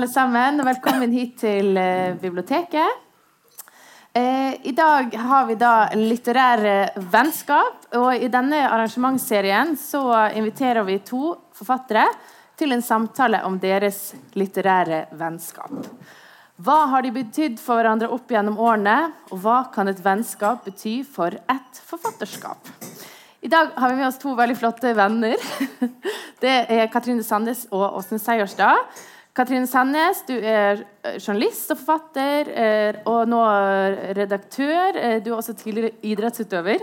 alle sammen, velkommen hit til eh, biblioteket. Eh, I dag har vi da litterære vennskap, og i denne arrangementsserien så inviterer vi to forfattere til en samtale om deres litterære vennskap. Hva har de betydd for hverandre opp gjennom årene, og hva kan et vennskap bety for et forfatterskap? I dag har vi med oss to veldig flotte venner. Det er Katrine Sandnes og Åsne Seierstad. Katrine Sandnes, du er eh, journalist og forfatter, og nå redaktør. Eh, du er også tidligere idrettsutøver.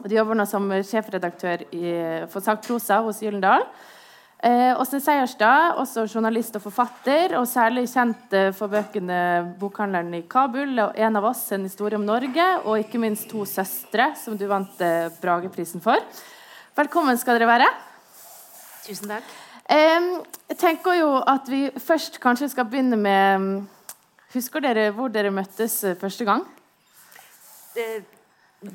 Og du jobber nå som sjefredaktør for Sakprosa hos Gyllendal. Eh, Åsne Seierstad, også journalist og forfatter, og særlig kjent for bøkene 'Bokhandleren i Kabul' og 'En av oss en historie om Norge', og ikke minst 'To søstre', som du vant Brageprisen for. Velkommen skal dere være. Tusen takk. Jeg tenker jo at vi først kanskje skal begynne med Husker dere hvor dere møttes eh, første gang? Eh,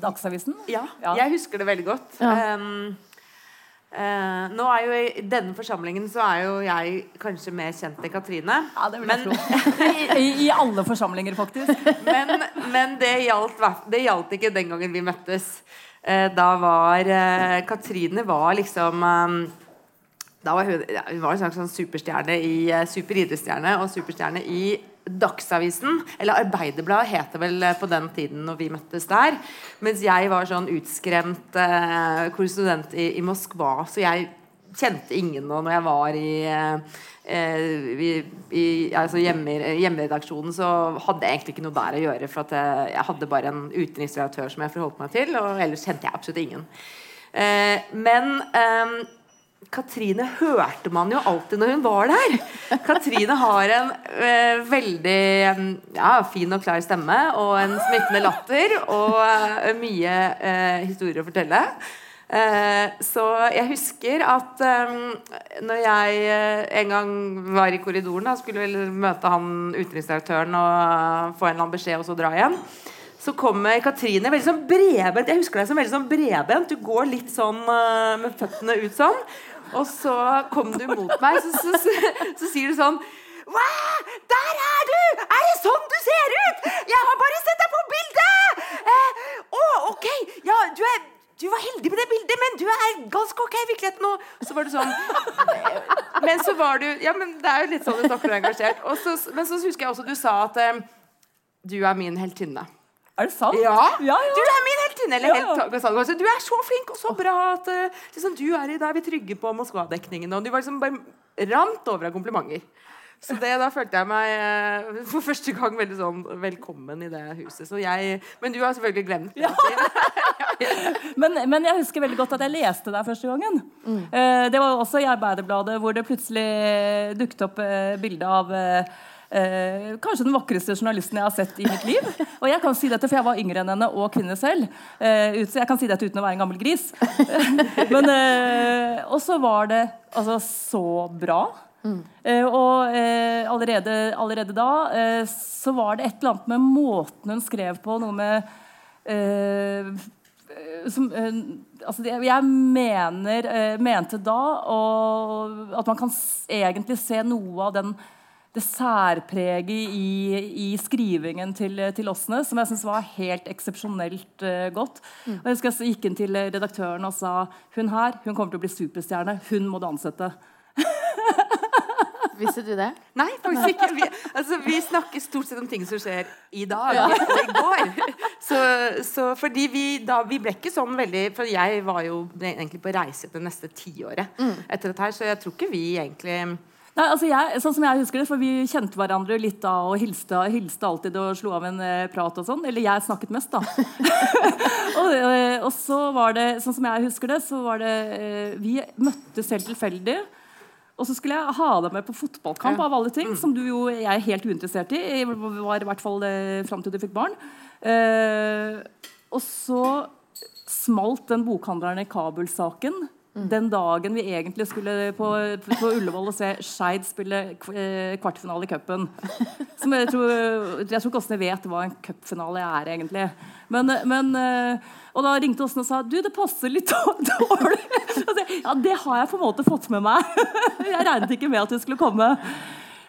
Dagsavisen? ja, Ja. jeg husker det veldig godt. Ja. Um, Uh, nå er jo I denne forsamlingen så er jo jeg kanskje mer kjent enn Katrine. Ja, det vil men, tro. I, I alle forsamlinger, faktisk. men, men det, gjaldt, det gjaldt ikke den gangen vi møttes. Uh, da var uh, Katrine var liksom um, da var hun, ja, hun var en slags sånn superstjerne i uh, superidrettsstjerne og superstjerne i Dagsavisen. Eller Arbeiderbladet het det vel eh, på den tiden når vi møttes der. Mens jeg var sånn utskremt eh, korrespondent i, i Moskva, så jeg kjente ingen. nå når jeg var i, eh, eh, i, i altså hjemme, hjemmeredaksjonen, så hadde jeg egentlig ikke noe der å gjøre. For jeg, jeg hadde bare en utenriksredaktør som jeg forholdt meg til, og ellers kjente jeg absolutt ingen. Eh, men eh, Katrine hørte man jo alltid når hun var der. Katrine har en eh, veldig ja, fin og klar stemme og en smittende latter og eh, mye eh, historier å fortelle. Eh, så jeg husker at når jeg eh, en gang var i korridoren og skulle vel møte han utenriksdirektøren og få en eller annen beskjed og så dra igjen, så kommer Katrine veldig sånn bredbent. Jeg husker deg som veldig sånn bredbent. Du går litt sånn eh, med føttene ut sånn. Og så kom du mot meg, så, så, så, så sier du sånn Wow, der er du! Er det sånn du ser ut? Jeg har bare sett deg på bildet! Eh, Å, ok. Ja, du er du var heldig med det bildet, men du er ganske ok i virkeligheten nå. Så var det sånn Men så var du Ja, men det er jo litt sånn du snakker engasjert. Og så, men så husker jeg også du sa at eh, du er min heltinne. Er det sant? Ja, ja, ja. Du er min heltinne! Eller Ja. helt, altså, du er så flink og så bra at eh, liksom, du er i, da er vi trygge på Moskva-dekningen. Og du var liksom bare rant over av komplimenter. Så det, da følte jeg meg eh, for første gang veldig sånn velkommen i det huset. Så jeg, men du har selvfølgelig glemt det. Men, men jeg husker veldig godt at jeg leste deg første gangen. Eh, det var også i Arbeiderbladet hvor det plutselig dukket opp bilde av eh, kanskje den vakreste journalisten jeg har sett i mitt liv. Og jeg kan si dette, for jeg var yngre enn henne og kvinne selv. Eh, jeg kan si dette uten å være en gammel gris. Men, eh, og så var det altså så bra. Eh, og eh, allerede, allerede da eh, så var det et eller annet med måten hun skrev på, noe med eh, som, altså det, jeg mener, mente da og at man kan egentlig se noe av den, det særpreget i, i skrivingen til, til Åsne, som jeg syns var helt eksepsjonelt uh, godt. Og jeg husker jeg gikk inn til redaktøren og sa hun her hun kommer til å bli superstjerne. Hun må du ansette. Visste du det? Nei, faktisk ikke. Vi, altså, vi snakker stort sett om ting som skjer i dag og i går. Så, så fordi vi da Vi ble ikke sånn veldig For jeg var jo egentlig på reise det neste tiåret etter dette her, så jeg tror ikke vi egentlig Nei, altså jeg, sånn som jeg husker det, for Vi kjente hverandre litt da og hilste, hilste alltid og slo av en eh, prat. og sånn, Eller jeg snakket mest, da. og, eh, og så var det, sånn som jeg husker det, så var det eh, Vi møttes helt tilfeldig. Og så skulle jeg ha deg med på fotballkamp, Ja. av alle ting, som du jo jeg er helt uinteressert i. Jeg var i hvert fall eh, fram til du fikk barn. Eh, og så smalt den bokhandleren i Kabul-saken. Den dagen vi egentlig skulle på, på Ullevål og se Skeid spille eh, kvartfinale i cupen. Som jeg tror, jeg tror ikke Åsne vet hva en cupfinale er, egentlig. Men, men, eh, og da ringte Åsne og sa du, det passer litt dårlig. Ja, det har jeg på en måte fått med meg. Jeg regnet ikke med at du skulle komme.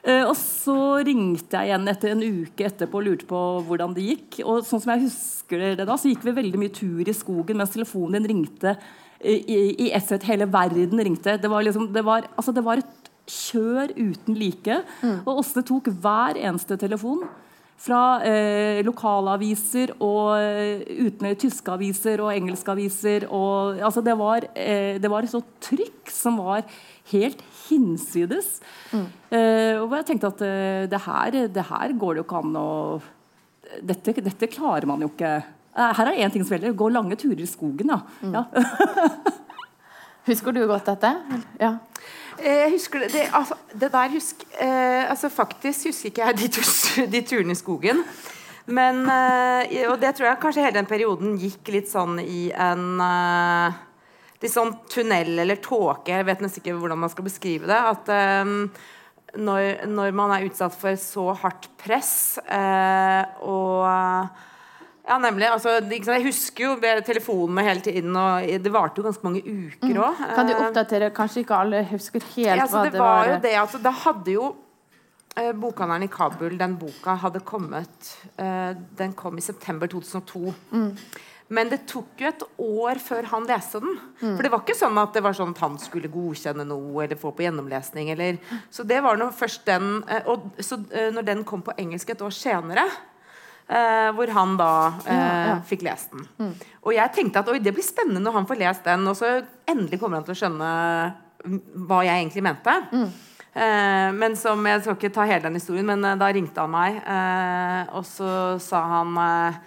Eh, og så ringte jeg igjen etter en uke etterpå og lurte på hvordan det gikk. Og sånn som jeg husker det da, så gikk vi veldig mye tur i skogen mens telefonen din ringte i, i, i ett. Hele verden ringte. Det var, liksom, det var, altså, det var et kjør uten like. Og Åsne tok hver eneste telefon. Fra eh, lokalaviser og eh, uten tyske aviser og engelske aviser. Og, altså, det, var, eh, det var et sånt trykk som var helt hinsides. Eh, og jeg tenkte at eh, det, her, det her går det jo ikke an å dette, dette klarer man jo ikke. Eh, Her er én ting som gjelder. Gå lange turer i skogen, ja. ja. Husker du godt dette? Ja. Eh, Jeg husker det, det, altså, det der husk, eh, altså Faktisk husker ikke jeg de, tur, de turene i skogen. Men eh, Og det tror jeg kanskje hele den perioden gikk litt sånn i en eh, Litt sånn tunnel eller tåke. Jeg vet nesten ikke hvordan man skal beskrive det. At eh, når, når man er utsatt for så hardt press eh, og ja, nemlig. Altså, det- jeg husker jo telefonene hele tiden, og det varte jo ganske mange uker òg. Kan du oppdatere? Kanskje ikke alle husker helt Ja, altså, hva det var jo det altså, da hadde jo eh, Bokhandelen i Kabul, den boka hadde kommet eh, Den kom i september 2002. Men det tok jo et år før han leste den. For det var ikke sånn at det var sånn at han skulle godkjenne noe eller få på gjennomlesning. Eller, så det var nå først den eh, Og så eh, når den kom på engelsk et år senere eh, hvor han da eh, Ja, ja. fikk lest den. Og jeg tenkte at oi, det blir spennende når han får lest den, og så endelig kommer han til å skjønne mm, hva jeg egentlig mente. Eh, men som Jeg skal ikke ta hele den historien, men eh, da ringte han meg, eh, og så sa han eh,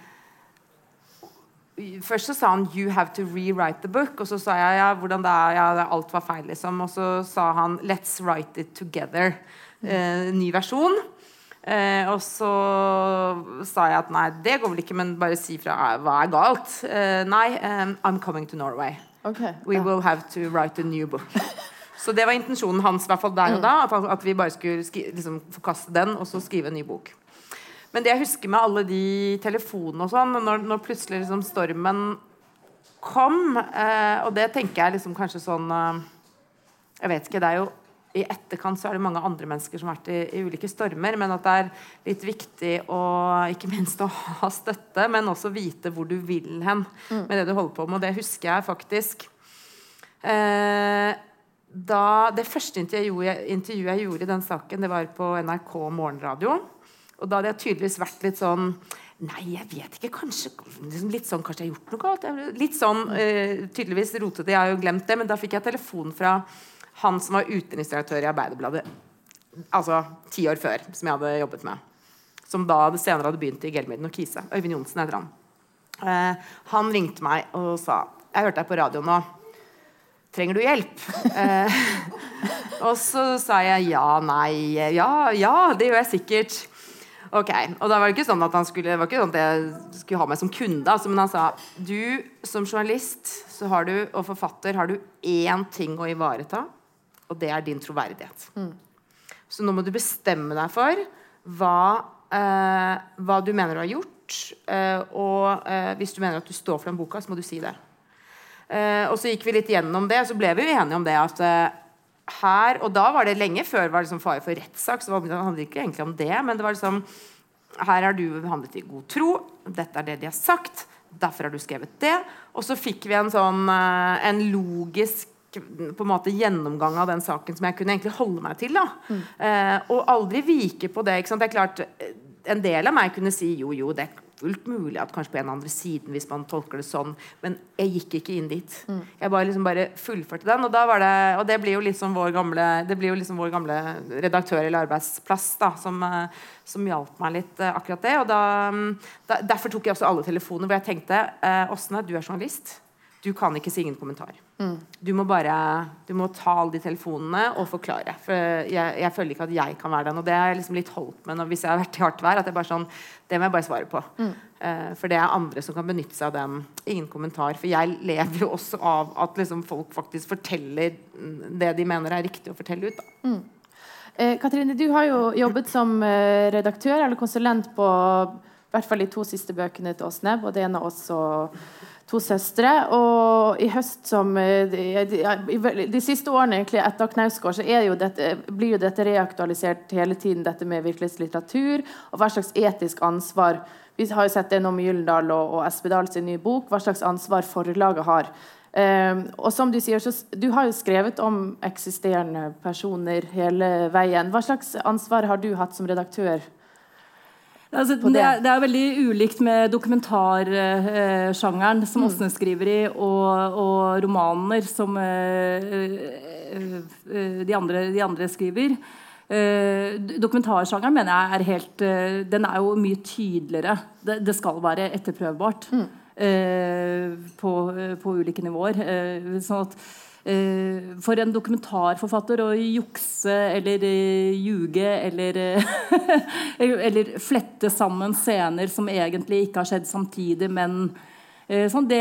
Først så sa han 'you have to rewrite the book', og så sa jeg ja, hvordan det er, ja, alt var feil, liksom. Og så sa han 'let's write it together'. Eh, ny versjon. Eh, og så sa jeg at nei, det går vel ikke, men bare si fra eh, hva er galt. Eh, nei, um, I'm coming to Norway. Okay, We ja. will have to write a new book. Så det var intensjonen hans i hvert fall der og da. At, vi bare skulle liksom, forkaste den og så skrive en ny bok. Men det jeg husker med alle de telefonene og sånn, når, når plutselig liksom stormen kom eh, Og det tenker jeg liksom kanskje sånn eh, Jeg vet ikke, det er jo i etterkant så er det mange andre mennesker som har vært i, i ulike stormer, men at det er litt viktig å ikke minst å ha støtte, men også vite hvor du vil hen med det du holder på med. Og det husker jeg faktisk. Eh, da, det første intervjuet jeg, intervjuet jeg gjorde i den saken, det var på NRK morgenradio. Og da hadde jeg tydeligvis vært litt sånn Nei, jeg vet ikke. Kanskje liksom litt sånn, kanskje jeg har gjort noe galt. Litt sånn eh, tydeligvis rotete. Jeg har jo glemt det. Men da fikk jeg telefon fra han som var utenriksdirektør i Arbeiderbladet altså ti år før, som jeg hadde jobbet med. Som da senere hadde begynt i Gelmiden og Kise. Øyvind Johnsen heter han. Eh, han ringte meg og sa Jeg hørte deg på radio nå. Trenger du hjelp? Eh, og så sa jeg ja, nei, ja, ja, det gjør jeg sikkert. Ok, og da var det ikke sånn at han skulle Det var ikke sånn at jeg skulle ha meg som kunde, altså, men han sa du som journalist så har du, og forfatter har du én ting å ivareta, og det er din troverdighet. Så nå må du bestemme deg for hva, eh, hva du mener du har gjort. eh, og eh, hvis du mener at du står for den boka, så må du si det. Eh, og så gikk vi litt gjennom det, og så ble vi jo enige om det at eh, her Og da var det lenge før var det liksom fare for rettssak, så det handlet ikke egentlig om det. Men det var liksom Her har du behandlet i god tro. Dette er det de har sagt. Derfor har du skrevet det. Og så fikk vi en sånn eh, En logisk på en måte gjennomgang av den saken som jeg kunne egentlig holde meg til. da eh, Og aldri vike på det. det er klart eh, En del av meg kunne si jo, jo, det er fullt mulig at kanskje på en andre siden hvis man tolker det sånn, men jeg gikk ikke inn dit. Jeg bare liksom bare fullførte den, og da var det Og det blir jo liksom vår gamle Det blir jo liksom vår gamle redaktør eller arbeidsplass da som, eh, som hjalp meg litt eh, akkurat det. Og da, mm, da, derfor tok jeg også alle telefoner hvor jeg tenkte Åsne, du er journalist. Du kan ikke si ingen kommentar. Du må bare Du må ta alle de telefonene og forklare. For jeg, jeg føler ikke at jeg kan være den. Og det jeg liksom litt holdt med når, hvis jeg har vært i hardt vær. At jeg bare sånn Det må jeg bare svare på. Eh, for det er andre som kan benytte seg av den. Ingen kommentar. For jeg lever jo også av at liksom folk faktisk forteller mm, det de mener er riktig å fortelle ut. Da. Eh, Katrine, du har jo jobbet som eh, redaktør eller konsulent på I hvert fall de to siste bøkene til Åsne. Både en av oss og to søstre. Og i høst som eh, de, de, de siste årene egentlig etter Knausgård så jo dette, blir jo dette reaktualisert hele tiden, dette med virkelighetslitteratur og hva slags etisk ansvar Vi har jo sett det nå med Gyldendal og, og Espedal sin nye bok, hva slags ansvar forlaget har. Um, og som Du sier, så, du har jo skrevet om eksisterende personer hele veien. Hva slags ansvar har du hatt som redaktør? Altså, det. Er, det, er, veldig ulikt med dokumentarsjangeren, eh, som mm. Åsne skriver i, og, og romaner som eh, eh, de, andre, de, andre, skriver. Eh, dokumentarsjangeren mener jeg er helt eh, Den er jo mye tydeligere. Det, det skal være etterprøvbart mm. Eh, på, på, ulike nivåer. sånn at Uh, for en dokumentarforfatter å jukse eller uh, ljuge eller, uh, eller flette sammen scener som egentlig ikke har skjedd samtidig, men sånn, det,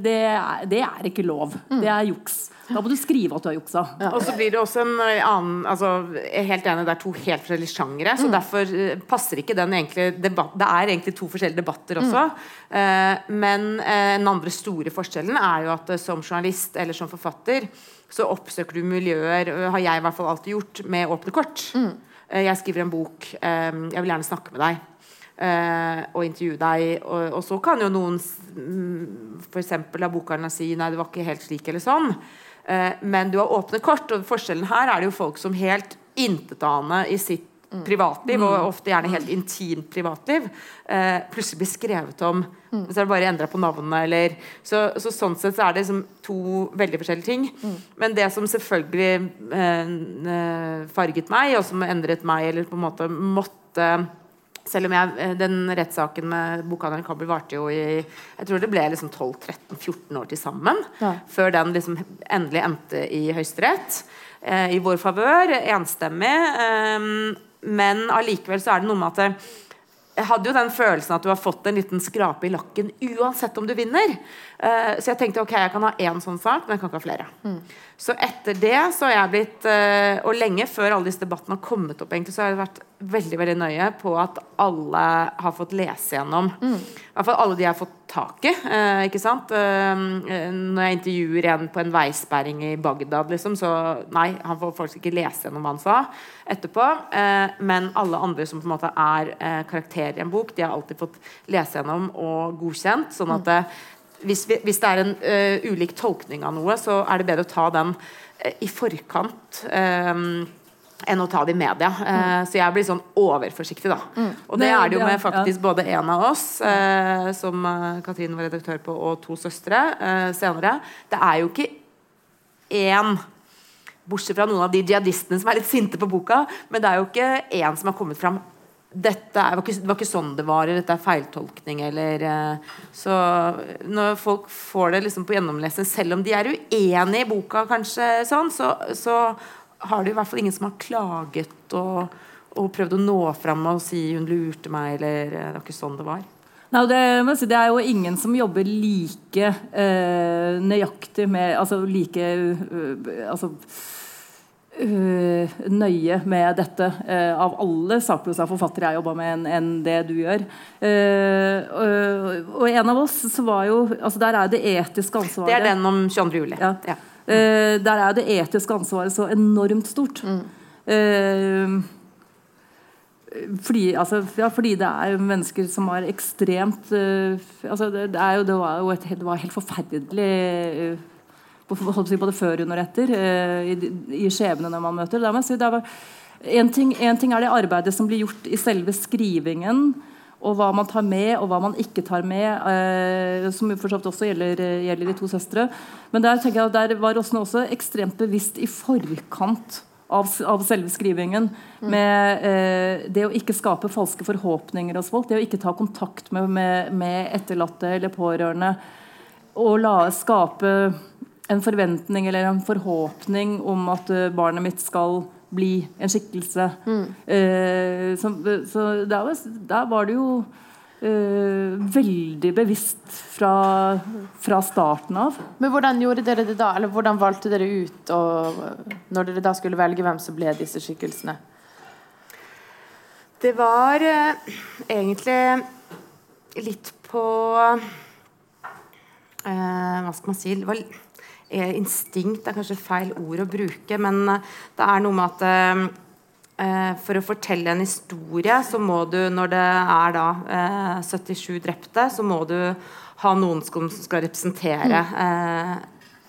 det, er, det, er, ikke lov. Mm. Det er juks. Da må du skrive at du har juksa. Ja. Og så blir det også en annen altså, Jeg er helt enig, det er to helt forskjellige sjangere. Så mm. derfor passer ikke den egentlig debatt, Det er egentlig to forskjellige debatter også. Mm. men den andre store forskjellen er jo at som journalist eller som forfatter så oppsøker du miljøer, har jeg i hvert fall alltid gjort, med åpne kort. Mm. Jeg skriver en bok, jeg vil gjerne snakke med deg. Og intervjue deg. Og, og, så kan jo noen mm, f.eks. av bokhandlerne si nei, det var ikke helt slik eller sånn. men du har åpne kort, og forskjellen her er det jo folk som helt intetanende i sitt Mm. privatliv, og mm. ofte gjerne helt intimt privatliv, eh, plutselig blir skrevet om. Mm. Så er det bare endra på navnet, eller så, så, sånn sett så er det liksom to veldig forskjellige ting. Mm. Men det som selvfølgelig eh, eh, farget meg, og som endret meg, eller på en måte måtte selv om jeg, eh, Den rettssaken med bokhandelen Kabel varte jo i jeg tror det ble liksom 12-13-14 år til sammen. Ja. Før den liksom endelig endte i Høyesterett. Eh, I vår favør, enstemmig. Eh, men allikevel så er det noe med at jeg hadde jo den følelsen at du har fått en liten skrape i lakken uansett om du vinner. Eh, så jeg tenkte ok, jeg kan ha én sånn sak, men jeg kan ikke ha flere. Mm. Så etter det så har jeg blitt uh, Og lenge før alle disse debattene har kommet opp, egentlig, så har jeg vært veldig veldig nøye på at alle har fått lese gjennom. Mm. I hvert fall alle de har fått tak i. Uh, ikke sant? når jeg intervjuer en på en veisperring i Bagdad, liksom, så nei, han får faktisk ikke lese gjennom hva han sa etterpå. men alle andre som på en måte er karakterer i en bok, de har alltid fått lese gjennom og godkjent. sånn at mm hvis, vi, hvis, det er en uh, ulik tolkning av noe, så er det bedre å ta den uh, i forkant um, enn å ta det i media. Uh. Så jeg blir sånn overforsiktig, da. Mm. Og det er det jo med faktisk både en av oss, som Katrine var redaktør på, og to søstre senere. Det er jo ikke én Bortsett fra noen av de jihadistene som er litt sinte på boka, men det er jo ikke én som har kommet fram dette var ikke, var ikke sånn det var, eller dette er feiltolkning, eller uh, Så når folk får det liksom på gjennomlesning, selv om de er uenig i boka, kanskje sånn, så, så har det i hvert fall ingen som har klaget og, og prøvd å nå fram og si 'hun lurte meg', eller uh, 'det var ikke sånn det var'. Nei, det, det, er jo ingen som jobber like uh, nøyaktig med Altså like altså, Uh, nøye med dette uh, av alle sakprosaforfattere jeg jobba med, enn en det du gjør. Uh, og en av oss så var jo altså Der er det etiske ansvaret Det er den om 22. juli. Ja. Ja. der er det etiske ansvaret så enormt stort. Mm. Fordi, altså, ja, fordi, det er mennesker som har ekstremt altså, det, det, jo, det, var jo et, det var helt forferdelig både før, under og etter, eh, i, i skjebnene man møter. Det si, det er, en, ting, en ting er det arbeidet som blir gjort i selve skrivingen, og hva man tar med, og hva man ikke tar med, eh, som for så vidt også gjelder, gjelder, de to søstre. Men der tenker jeg at der var også, også ekstremt bevisst i forkant av, av selve skrivingen. Mm. Med eh, det å ikke skape falske forhåpninger hos folk. Det å ikke ta kontakt med, med, med etterlatte eller pårørende. Og la skape en forventning eller en forhåpning om at uh, barnet mitt skal bli en skikkelse. Mm. Eh, så, så der, var, der, var det jo eh, veldig bevisst fra, fra, starten av. Men hvordan gjorde dere det da? Eller hvordan valgte dere ut og, når dere da skulle velge hvem som ble disse skikkelsene? Det var egentlig litt på eh, Hva skal man si det var, eh, Instinkt er kanskje feil ord å bruke, men eh, det er noe med at eh, eh, for å fortelle en historie, så må du, når det er da 77 drepte, så må du ha noen som skal representere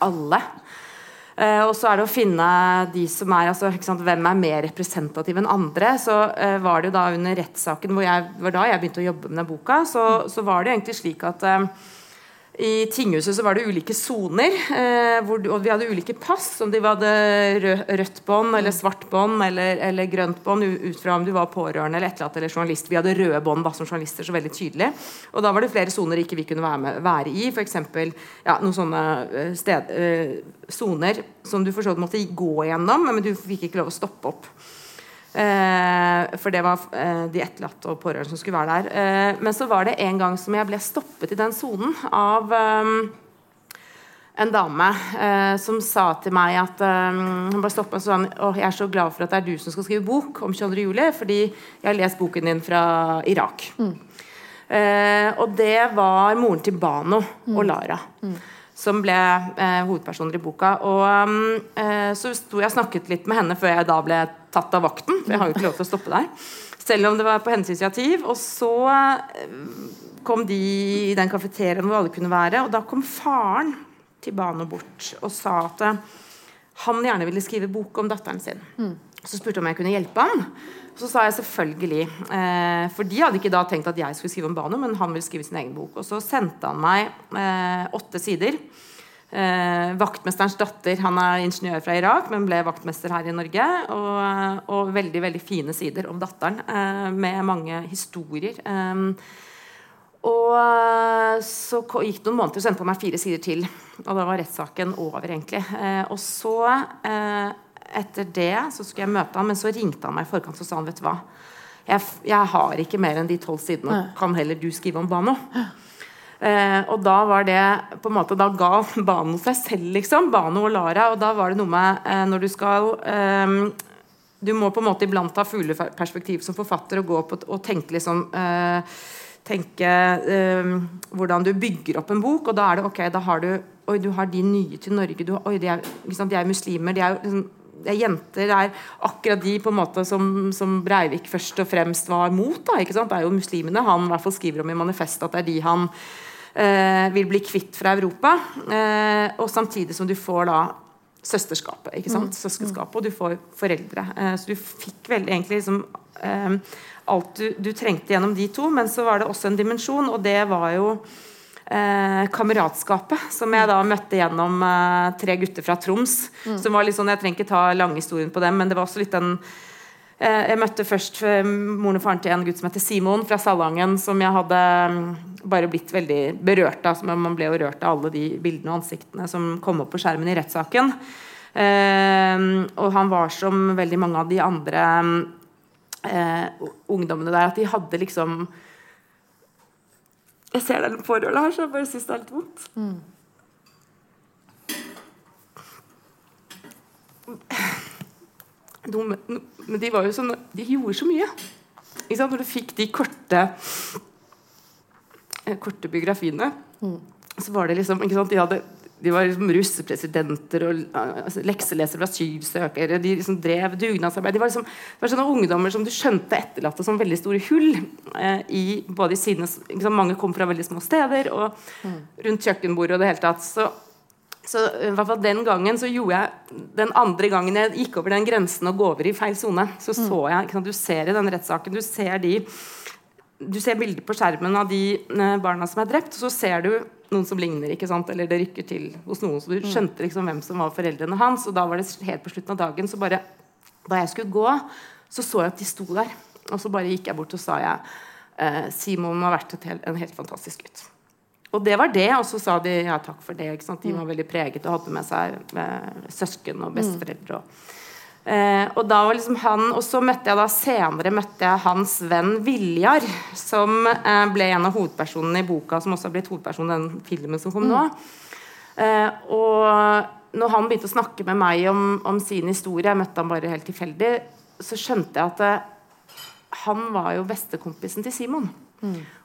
alle. Uh, og så er det å finne de som er altså, sant, Hvem er mer representativ enn andre? Så var det jo da under rettssaken hvor jeg var da jeg begynte å jobbe med den boka, så, så var det egentlig slik at i tinghuset så var det ulike soner, eh, og vi hadde ulike pass. Om de hadde rødt bånd eller svart bånd eller, eller, grønt bånd, ut fra om du var pårørende eller etterlatt eller journalist. Vi hadde røde bånd som journalister, så veldig tydelig. Og da var det flere soner ikke vi kunne være, med, være i. F.eks. Ja, noen sånne eh, soner eh, som du for så vidt måtte gå gjennom, men du fikk ikke lov å stoppe opp. Eh, for det var eh, de etterlatte og pårørende som skulle være der. Eh, men så var det en gang som jeg ble stoppet i den sonen av en dame som sa til meg at Hun ble stoppet og sa jeg er så glad for at det er du som skal skrive bok om 22. juli, fordi jeg har lest boken din fra Irak. Mm. og det var moren til Bano og Lara. Mm som ble eh, hovedpersoner i boka. Og eh, Så sto jeg og snakket litt med henne før jeg da ble tatt av vakten. For jeg har jo ikke lov til å stoppe der. Selv om det var på hennes initiativ. Og så eh, kom de i den kafeteriaen hvor alle kunne være, og da kom faren til Bano bort og sa at eh, han gjerne ville skrive bok om datteren sin. Mm. Så spurte om jeg kunne hjelpe ham. Og så sa jeg selvfølgelig. Eh, for de hadde ikke da tenkt at jeg skulle skrive om Bano, men han ville skrive sin egen bok. Og så sendte han meg eh, åtte sider Eh, vaktmesterens datter han er ingeniør fra Irak, men ble vaktmester her i Norge. Og, og veldig veldig fine sider om datteren, eh, med mange historier. Eh, og eh, så gikk det noen måneder, og sendte på meg fire sider til. Og da var rettssaken over, egentlig. Eh, og så, eh, etter det, så skulle jeg møte han, men så ringte han meg i forkant og sa han, vet du hva. Jeg, jeg har ikke mer enn de tolv sidene. Kan heller du skrive om Bano? Eh, og da var det på en måte Da ga Bano seg selv, liksom. Bano og Lara. Og da var det noe med eh, når du skal eh, Du må på en måte iblant ta fugleperspektiv som forfatter og gå på og tenke liksom eh, Tenke eh, hvordan du bygger opp en bok, og da er det ok, da har du Oi, du har de nye til Norge. Du, oi, de er, liksom, de er muslimer. de er liksom jenter er akkurat de på en måte som, som Breivik først og fremst var mot. Da? Det er jo muslimene han i hvert fall skriver om i manifestet at det er de han eh, vil bli kvitt fra Europa. Eh, og samtidig som du får da søsterskapet, ikke sant? Mm. søskenskapet, og du får foreldre. Eh, så du fikk vel egentlig liksom eh, alt du, du, trengte gjennom de to. Men så var det også en dimensjon, og det var jo eh, kameratskapet. Som jeg da møtte gjennom eh, tre gutter fra Troms. Mm. Som var litt sånn, Jeg trenger ikke ta langhistorien på dem, men det var også litt den Eh, jeg møtte først eh, moren og faren til en gutt som heter Simon fra Salangen, som jeg hadde mm, bare blitt veldig berørt av. Man ble jo rørt av alle de bildene og ansiktene som kom opp på skjermen i rettssaken. Eh, og han var som veldig mange av de andre ungdommene der, at de hadde liksom Jeg ser den forholdet her, så jeg bare syns det er litt vondt. Mm. de, men de var jo sånn De gjorde så mye. Når du fikk de korte eh, korte biografiene, mm. så var det liksom De, hadde, de var liksom russepresidenter og altså, lekselesere og asylsøkere. De liksom drev dugnadsarbeid. De var, liksom, det var sånne ungdommer som du skjønte etterlatte som veldig store hull. Eh, i både i sine, liksom, Mange kom fra veldig små steder og mm. rundt kjøkkenbordet og det hele tatt. Så så i hvert fall Den gangen så gjorde jeg Den andre gangen jeg gikk over den grensen og gå over i feil sone, så mm. så jeg sant, Du ser i den rettssaken Du ser de du ser bilder på skjermen av de eh, barna som er drept, og så ser du noen som ligner, ikke sant? eller det rykker til hos noen. Så du mm. skjønte liksom hvem som var foreldrene hans. Og da var det helt på slutten av dagen, så bare Da jeg skulle gå, så så jeg at de sto der. Og så bare gikk jeg bort og sa jeg eh, Simon har vært helt, en helt fantastisk gutt. Og det var det, og så sa de ja, takk for det. De var veldig preget og hadde med seg eh, søsken og besteforeldre. Og, eh, og da var liksom han Og så møtte jeg da senere møtte jeg hans venn Viljar, som eh, ble en av hovedpersonene i boka, som også har blitt hovedperson i den filmen som kom nå. Eh, og når han begynte å snakke med meg om, om, sin historie, jeg møtte han bare helt tilfeldig, så skjønte jeg at eh, han var jo bestekompisen til Simon.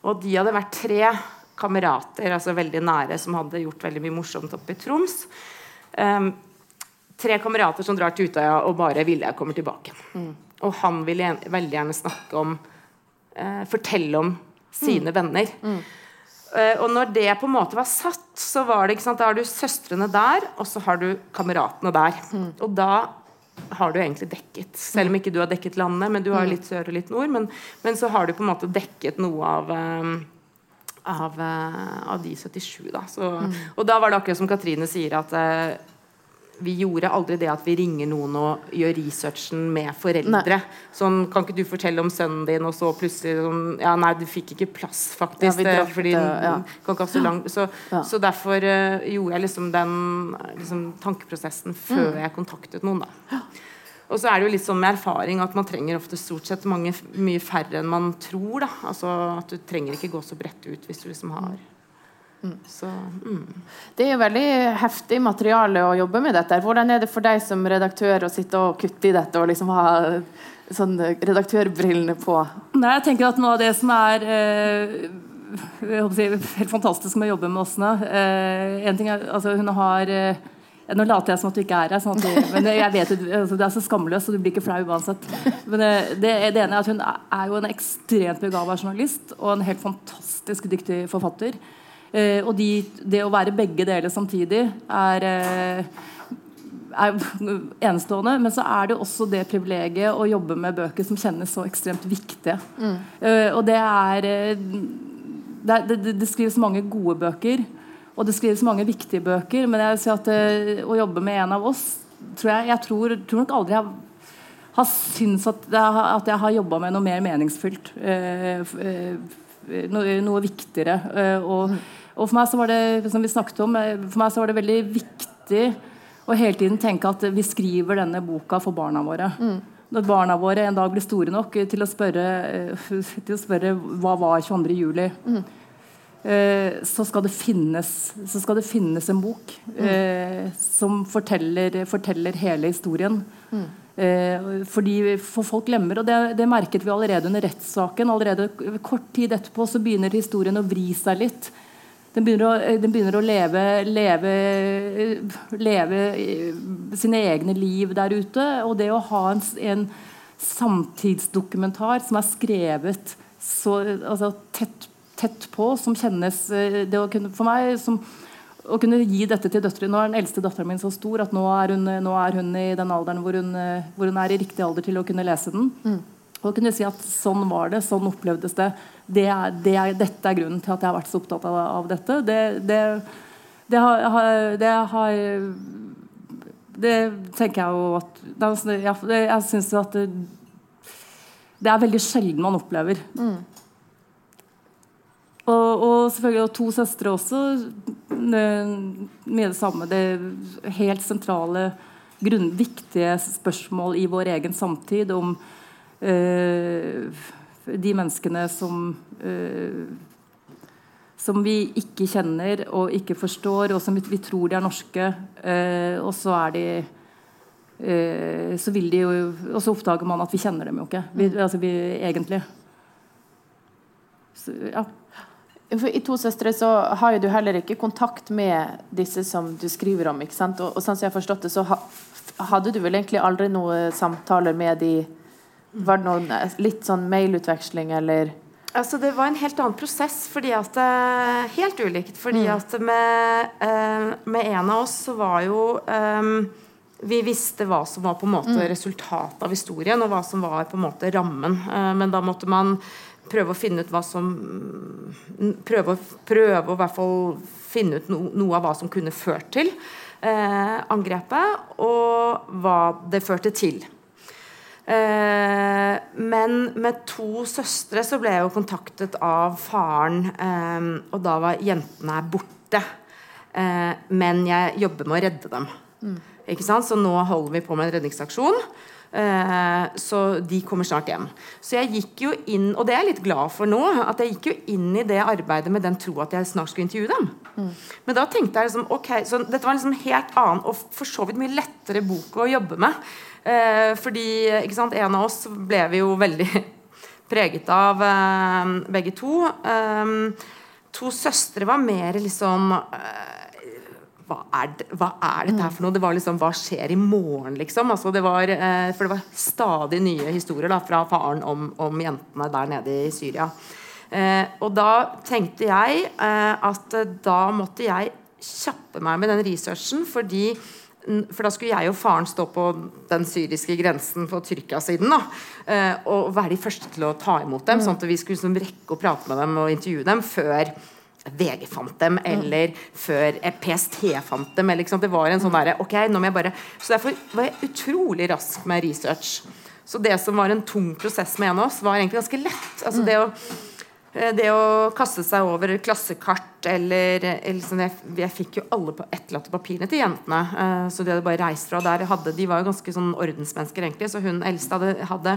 Og de hadde vært tre kamerater, altså veldig nære, som hadde gjort veldig mye morsomt oppe i Troms. Um, tre kamerater som drar til Utøya og bare ville jeg kommer tilbake. Og han ville gjen- veldig gjerne snakke om eh, Fortelle om sine venner. Eh, og når det på en måte var satt, så var det ikke sant, da har du søstrene der, og så har du kameratene der. Og da har du egentlig dekket. Selv om ikke du har dekket landet, men du har litt sør og litt nord. Men, men så har du på en måte dekket noe av eh, av, eh, av de 77, da. Så, Og da var det akkurat som Katrine sier, at eh, vi gjorde aldri det at vi ringer noen og gjør researchen med foreldre. Sånn, kan ikke du fortelle om sønnen din, og så plutselig sånn Ja, nei, du fikk ikke plass, faktisk. Ja, dratt, fordi ja. så langt, så, Ja. så derfor uh, gjorde jeg liksom den liksom, tankeprosessen før jeg kontaktet noen, da. Og så er det jo litt sånn med erfaring at man trenger ofte stort sett mange, mye færre enn man tror. da Altså At du trenger ikke gå så bredt ut hvis du liksom har Så mm. Det er jo veldig heftig materiale å jobbe med dette. Hvordan er det for deg som redaktør å sitte og kutte i dette og liksom ha sånn redaktørbrillene på? Nei, jeg tenker at Noe av det som er eh, jeg håper å si, helt fantastisk med å jobbe med Åsne eh, en ting er, altså Hun har eh, Nå later jeg som at du ikke er her, sånn at du, men jeg vet jo, altså, det er så skamløst, så du blir ikke flau uansett. Men det, det, det ene er at hun er jo en ekstremt begava journalist og en helt fantastisk dyktig forfatter. Eh, og de, det å være begge deler samtidig er eh, er enestående, men så er det også det privilegiet å jobbe med bøker som kjennes så ekstremt viktige. Eh, og det er det, det, det skrives mange gode bøker, og det skrives mange viktige bøker, men jeg vil si at å jobbe med en av oss tror jeg, jeg tror, tror nok aldri jeg har syntes at, at jeg har jobba med noe mer meningsfylt. eh, eh, noe, noe viktigere. eh, og, og for meg så var det som vi snakket om, eh, for meg så var det veldig viktig å hele tiden tenke at vi skriver denne boka for barna våre. Når barna våre en dag blir store nok til å spørre, eh, til å spørre hva var 22. juli, eh, så, skal det finnes, så skal det finnes en bok eh, som forteller, forteller hele historien. Eh, fordi For folk glemmer, og det, det merket vi allerede under rettssaken. Allerede kort tid etterpå så begynner historien å vri seg litt. Den begynner å, den begynner å leve, leve, leve eh, sine egne liv der ute. Og det å ha en, en samtidsdokumentar som er skrevet så altså, tett, tett på, som kjennes eh, det å kunne, For meg som, å kunne gi dette til døtre Nå er den eldste datteren min så stor at nå er hun, nå er hun i den alderen hvor hun, eh, hvor hun er i riktig alder til å kunne lese den. Og å kunne si at sånn var det, sånn opplevdes det. det, er, det er, dette er grunnen til at jeg har vært så opptatt av, av dette. Det, det, har, det har Det tenker jeg jo at Jeg, sånn- det, Jeg syns at det, er veldig sjelden man opplever. Og, og selvfølgelig og to søstre også. Mye det samme. Det helt sentrale, grunn, viktige spørsmål i vår egen samtid om de menneskene som eh, som vi ikke kjenner og ikke forstår, og som vi, tror de er norske. eh, og så er de eh, så vil de jo Og så oppdager man at vi kjenner dem jo ikke. Vi, altså vi, egentlig. Så, ja. I To søstre så har jo du heller ikke kontakt med disse som du skriver om. ikke sant? Og, og sånn som jeg har forstått det, så ha, hadde du vel egentlig aldri noen samtaler med de Var det noen eh, litt sånn mailutveksling, eller Altså, det var en helt annen prosess, fordi at eh, Helt ulikt. Fordi at med, eh, med en av oss så var jo eh, Vi visste hva som var på en måte resultatet av historien, og hva som var på en måte rammen. Eh, men da måtte man prøve å finne ut hva som Prøve, prøve å i hvert fall finne ut no, noe av hva som kunne ført til eh, angrepet, og hva det førte til. Eh, men med to søstre så ble jeg jo kontaktet av faren, eh, og da var jentene borte. Eh, men jeg jobber med å redde dem. Ikke sant? Så nå holder vi på med en redningsaksjon. Eh, så de kommer snart hjem. Så jeg gikk jo inn, og det er jeg litt glad for nå, at jeg gikk jo inn i det arbeidet med den tro at jeg snart skulle intervjue dem. Men da tenkte jeg liksom ok, så dette var liksom helt annen og for så vidt mye lettere bok å jobbe med. Eh, fordi ikke sant, en av oss ble vi jo veldig preget av eh, begge to. Eh, to søstre var mer liksom hva er, det, hva er, dette her for noe? Det var liksom, Hva skjer i morgen, liksom? Altså, det var, for det var stadig nye historier da, fra faren om, om jentene der nede i Syria. Eh, og da tenkte jeg eh, at da måtte jeg kjappe meg med den researchen, fordi for da skulle jeg og faren stå på den syriske grensen på Tyrkia-siden. Eh, og være de første til å ta imot dem, mm. sånn at vi skulle liksom rekke å prate med dem og intervjue dem før VG fant dem, mm. eller mm. før PST fant dem. Eller, det var en sånn der, ok, nå må jeg bare Så derfor var jeg utrolig rask med research. Så det som var en tung prosess med en av oss, var egentlig ganske lett. Altså det å Eh, det å kaste seg over klassekart eller, eller sånn, jeg, jeg, fikk jo alle på etterlatte papirene til jentene. Uh, så de hadde bare reist fra der. Hadde, de var jo ganske sånn ordensmennesker, egentlig. Så hun eldste hadde, hadde,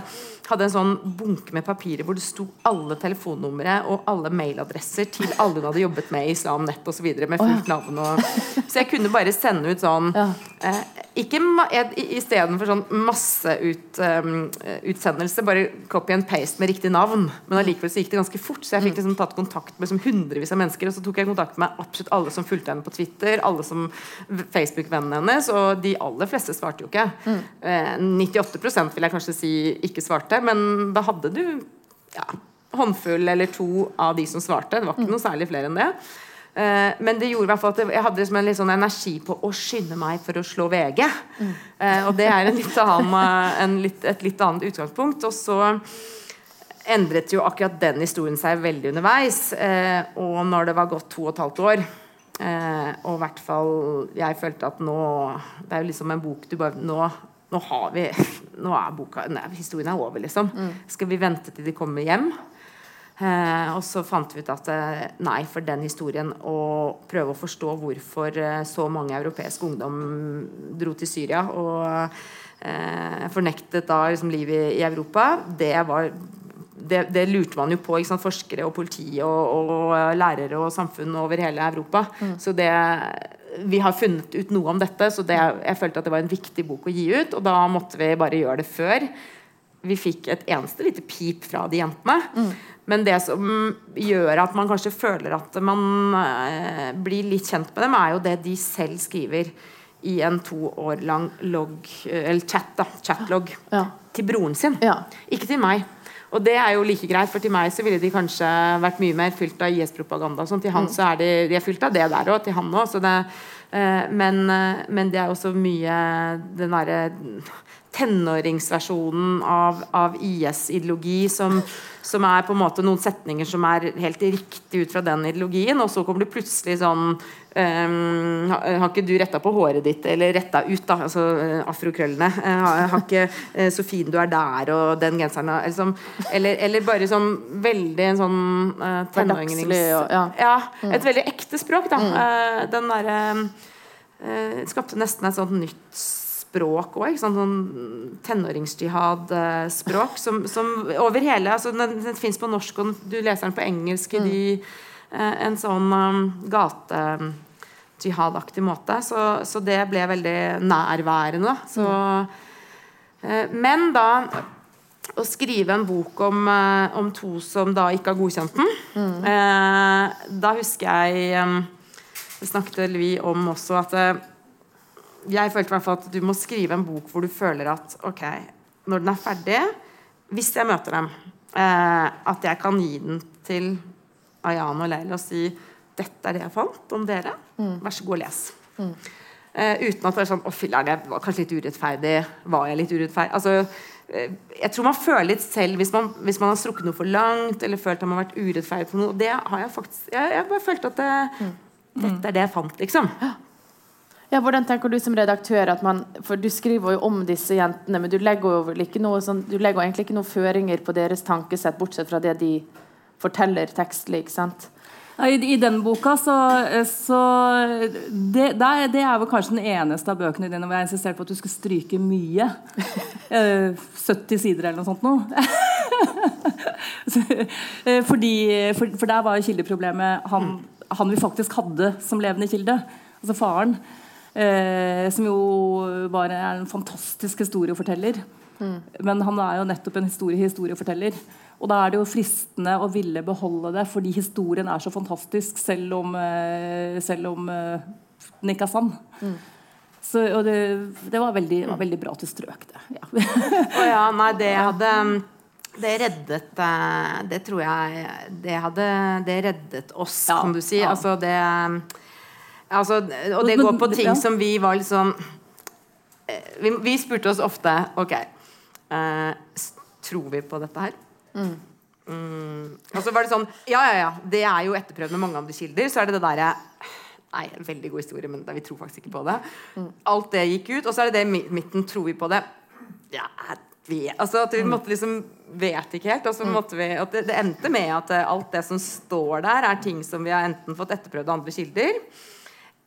hadde, en sånn bunke med papirer hvor det sto alle telefonnumre og alle mailadresser til alle hun hadde jobbet med i Islam Nett osv. med fullt navn. Og, så jeg kunne bare sende ut sånn uh, ikke Istedenfor sånn masseutsendelse, um, bare copy and paste med riktig navn. Men allikevel så gikk det ganske fort. Så jeg fikk liksom tatt kontakt med liksom hundrevis av mennesker. Og så tok jeg kontakt med absolutt alle som fulgte henne på Twitter, alle som Facebook-vennene hennes, og de aller fleste svarte jo ikke. Mm. Eh, 98% vil jeg kanskje si ikke svarte, men da hadde du ja, håndfull eller to av de som svarte. Det var ikke mm. noe særlig flere enn det. Uh, men det gjorde i hvert fall at jeg hadde liksom en litt sånn energi på å skynde meg for å slå VG. Mm. Uh, og det er litt annen, en litt, et litt annet utgangspunkt. Og så endret jo akkurat den historien seg veldig underveis. Uh, og når det var gått to og et halvt år Og i hvert fall jeg følte at nå Det er jo liksom en bok du bare Nå, nå har vi Nå er boka nei, Historien er over, liksom. Mm. Skal vi vente til de kommer hjem? Eh, og så fant vi ut at eh, nei, for den historien å prøve å forstå hvorfor eh, så mange europeisk ungdom dro til Syria og eh, fornektet da liksom, livet i Europa, det var det, det, lurte man jo på. Forskere og politi og, og, lærere og samfunn over hele Europa. Mm. Så det vi har funnet ut noe om dette, så det, jeg følte at det var en viktig bok å gi ut. Og da måtte vi bare gjøre det før vi fikk et eneste lite pip fra de jentene. Mm. Men det som gjør at man kanskje føler at man eh, blir litt kjent med dem, er jo det de selv skriver i en to år lang logg, eh, eller chat, da, chatlog ja. til broren sin. Ja. Ikke til meg. Og det er jo like greit, for til meg så ville de kanskje vært mye mer fylt av IS-propaganda. Sånn. Til han mm. så er de, de er fylt av det der òg, til han òg. Eh, men, eh, men, det er også mye den derre tenåringsversjonen av, av IS-ideologi som, som, er på en måte noen setninger som er helt riktig ut fra den ideologien, og så kommer du plutselig sånn um, Har ikke du retta på håret ditt, eller retta ut, da, altså uh, afrokrøllene? Har, har, ikke uh, så fin du er der, og den genseren liksom, eller, eller, bare sånn veldig en sånn uh, tenårings... Ja. ja. Mm. Et veldig ekte språk, da. Mm. den derre skapte nesten et sånt nytt språk òg. Sånn tenåringsjihad-språk som, som, over hele altså Den, den fins på norsk, og du leser den på engelsk i de, eh, en sånn um, gate aktig måte. Så, så, det ble veldig nærværende. Så, eh, men da å skrive en bok om, eh, om, to som da ikke har godkjent den mm. eh, Da husker jeg um, Det snakket vi om også at eh, jeg følte i hvert fall at du må skrive en bok hvor du føler at ok, når den er ferdig, hvis jeg møter dem, eh, at jeg kan gi den til Ayan og Leila og si dette er det jeg fant om dere. Mm. Vær så god og les. Mm. Eh, uten at det er sånn Å, filler'n, jeg var kanskje litt urettferdig. Var jeg litt urettferdig? Altså, eh, jeg tror man føler litt selv hvis man, hvis man, har strukket noe for langt, eller følt at man har vært urettferdig for noe. Det har jeg faktisk Jeg, jeg bare følte at det, mm. dette er det jeg fant, liksom. Ja. Hvordan tenker du som redaktør at man, For du skriver jo om disse jentene, men du legger jo ikke noe sånn, du legger egentlig ikke noen føringer på deres tankesett, bortsett fra det de forteller tekstlig. ikke sant? I, I, den boka så, så det, det, er vel kanskje den eneste av bøkene dine hvor jeg insisterte på at du skulle stryke mye. 70 eh, sider eller noe sånt noe. Eh, fordi, for, for, der var jo kildeproblemet han, han vi faktisk hadde som levende kilde. Altså faren. Eh, som jo bare er en fantastisk historieforteller. Mm. Men han er jo nettopp en historie historieforteller. Og da er det jo fristende å ville beholde det fordi historien er så fantastisk, selv om, eh, selv om eh, den ikke er sann. Så, og det, det var, veldig, var veldig bra til strøk, det. Ja. oh ja, nei, det hadde Det reddet eh, Det tror jeg Det hadde Det reddet oss, Ja, kan du si. Altså det altså, Og det går på ting ja. som vi var litt sånn vi, vi spurte oss ofte Ok, uh, tror vi på dette her? Mm. Og så var det sånn Ja, ja, ja. Det er jo etterprøvd med mange andre kilder. Så er det det derre Nei, en veldig god historie, men vi tror faktisk ikke på det. Alt det gikk ut. Og så er det det midten. Tror vi på det? Ja, vi, altså at vi måtte liksom Vet ikke helt. Og så måtte vi at det, det endte med at eh, alt det som står der, er ting som vi har enten fått etterprøvd av andre kilder,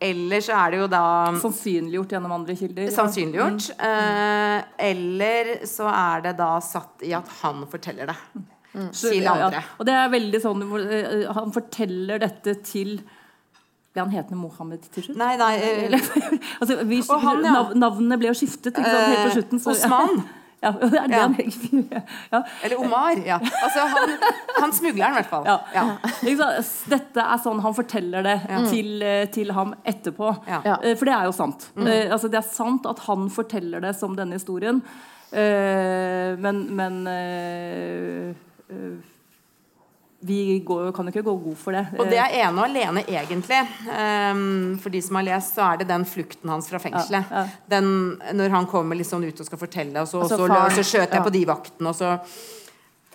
eller så er det jo da Sannsynliggjort gjennom andre kilder. sannsynliggjort. Eh, eller så er det da satt i at han forteller det mm. til ja, ja. andre. Og det er veldig sånn eh, Han forteller dette til Ble han hetende Mohammed til slutt? Nei, nei eh, altså, vi, han, ja. nav, navnene ble jo skiftet helt på Eh, slutten. så- Osman. Ja, det er det Ja. han ja. Eller Omar. Ja. Altså, han, han smugleren, i hvert fall. Ja. Ja. Dette er sånn han forteller det til, eh, til ham etterpå. Ja. Ja. Eh, For det er jo sant. Mm. Altså, det er sant at han forteller det som denne historien. Eh, Men, men eh, eh, vi går, kan jo ikke gå god for det. Og det er ene og alene, egentlig. Um, for de som har lest, så er det den flukten hans fra fengselet. Ja, ja. Den, når han kommer sånn ut og skal fortelle, og så, Altså, så, så skjøt jeg ja. på de vaktene, og så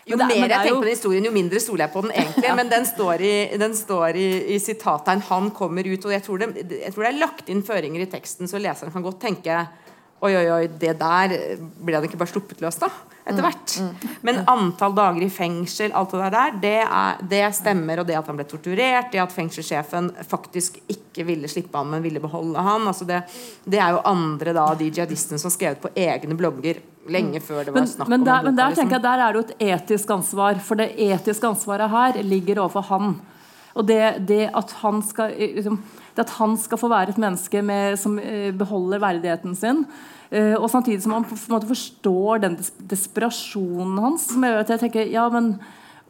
jo det er- mer er jeg tenker jo- på den historien, jo mindre stoler jeg på den egentlig. Men den står i, den står i, i sitattegn 'han kommer ut'. Og jeg tror, det, jeg tror det er lagt inn føringer i teksten, så leseren kan godt tenke Oi, oi, oi, det der ble han ikke bare sluppet løs, da? Etter hvert. Men antall dager i fengsel, alt det der, det, er, det stemmer. Og det at han ble torturert, det at fengselssjefen faktisk ikke ville slippe han, men ville beholde han. Altså det, det er jo andre da, de jihadistene som har skrevet på egne blogger lenge før det var snakk men, om der, om men der liksom. tenker jeg der er det jo et etisk ansvar. For det etiske ansvaret her ligger overfor han. Og det, det, at, han skal, eh, liksom, det at han skal få være et menneske med, som eh, beholder verdigheten sin, og samtidig som han på en måte forstår den des desperasjonen hans, som gjør at jeg tenker ja, men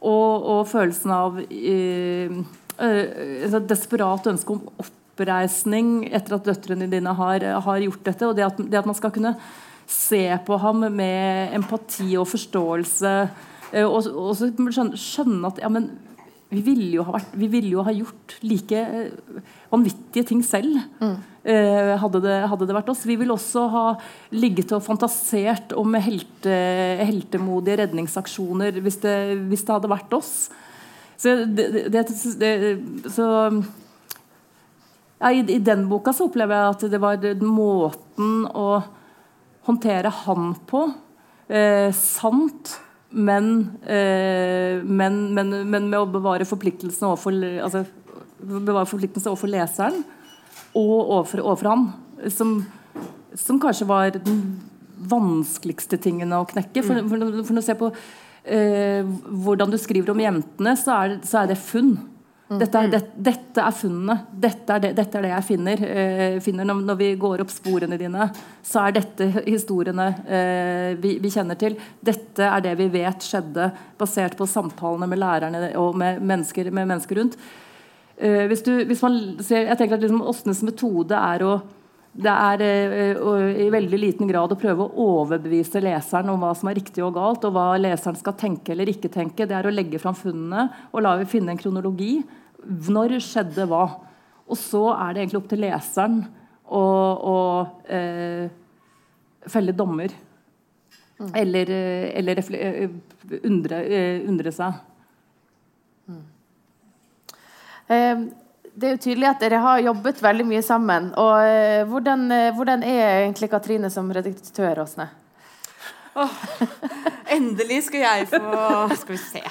Og, og følelsen av eh, eh, et desperat ønske om oppreisning etter at døtrene dine har, har gjort dette. Og det at, det at man skal kunne se på ham med empati og forståelse. eh, Og, og skjønne, skjønne at ja, men vi ville vært, vi ville jo ha gjort like eh, vanvittige ting selv. eh, hadde, det, hadde det vært oss. Vi ville også ha ligget og fantasert om helte, heltemodige redningsaksjoner hvis det, hvis det hadde vært oss. Så, det, så ja, i, I den boka så opplever jeg at det var måten å håndtere han på. Eh, sant, men, eh, men, men, men med å bevare forpliktelsene overfor, altså, bevare forpliktelsene overfor leseren og overfor, overfor han. Som, som kanskje var den vanskeligste tingene å knekke. For, for, for når du ser på eh, hvordan du skriver om jentene, så er, så er det funn. Dette er, det, dette er funnene. Dette er det, dette er det jeg finner. Eh, finner når, når vi går opp sporene dine, så er dette historiene eh, vi, vi kjenner til. Dette er det vi vet skjedde, basert på samtalene med lærerne og med mennesker, med mennesker rundt. Eh, hvis du, hvis man ser, jeg tenker at liksom Åsnes metode er å det er eh, i veldig liten grad å prøve å overbevise leseren om hva som er riktig og galt, og hva leseren skal tenke eller ikke tenke. Det er å legge fram funnene og la vi finne en kronologi. Når skjedde hva? Og så er det egentlig opp til leseren å, å eh, felle dommer. Eller, eh, eller refle- eh, undre, eh, undre seg. Eh, Det er jo tydelig at dere har jobbet veldig mye sammen. Og eh, hvordan, hvordan er egentlig Katrine som redaktør, Åsne? Endelig skal jeg få Skal vi se.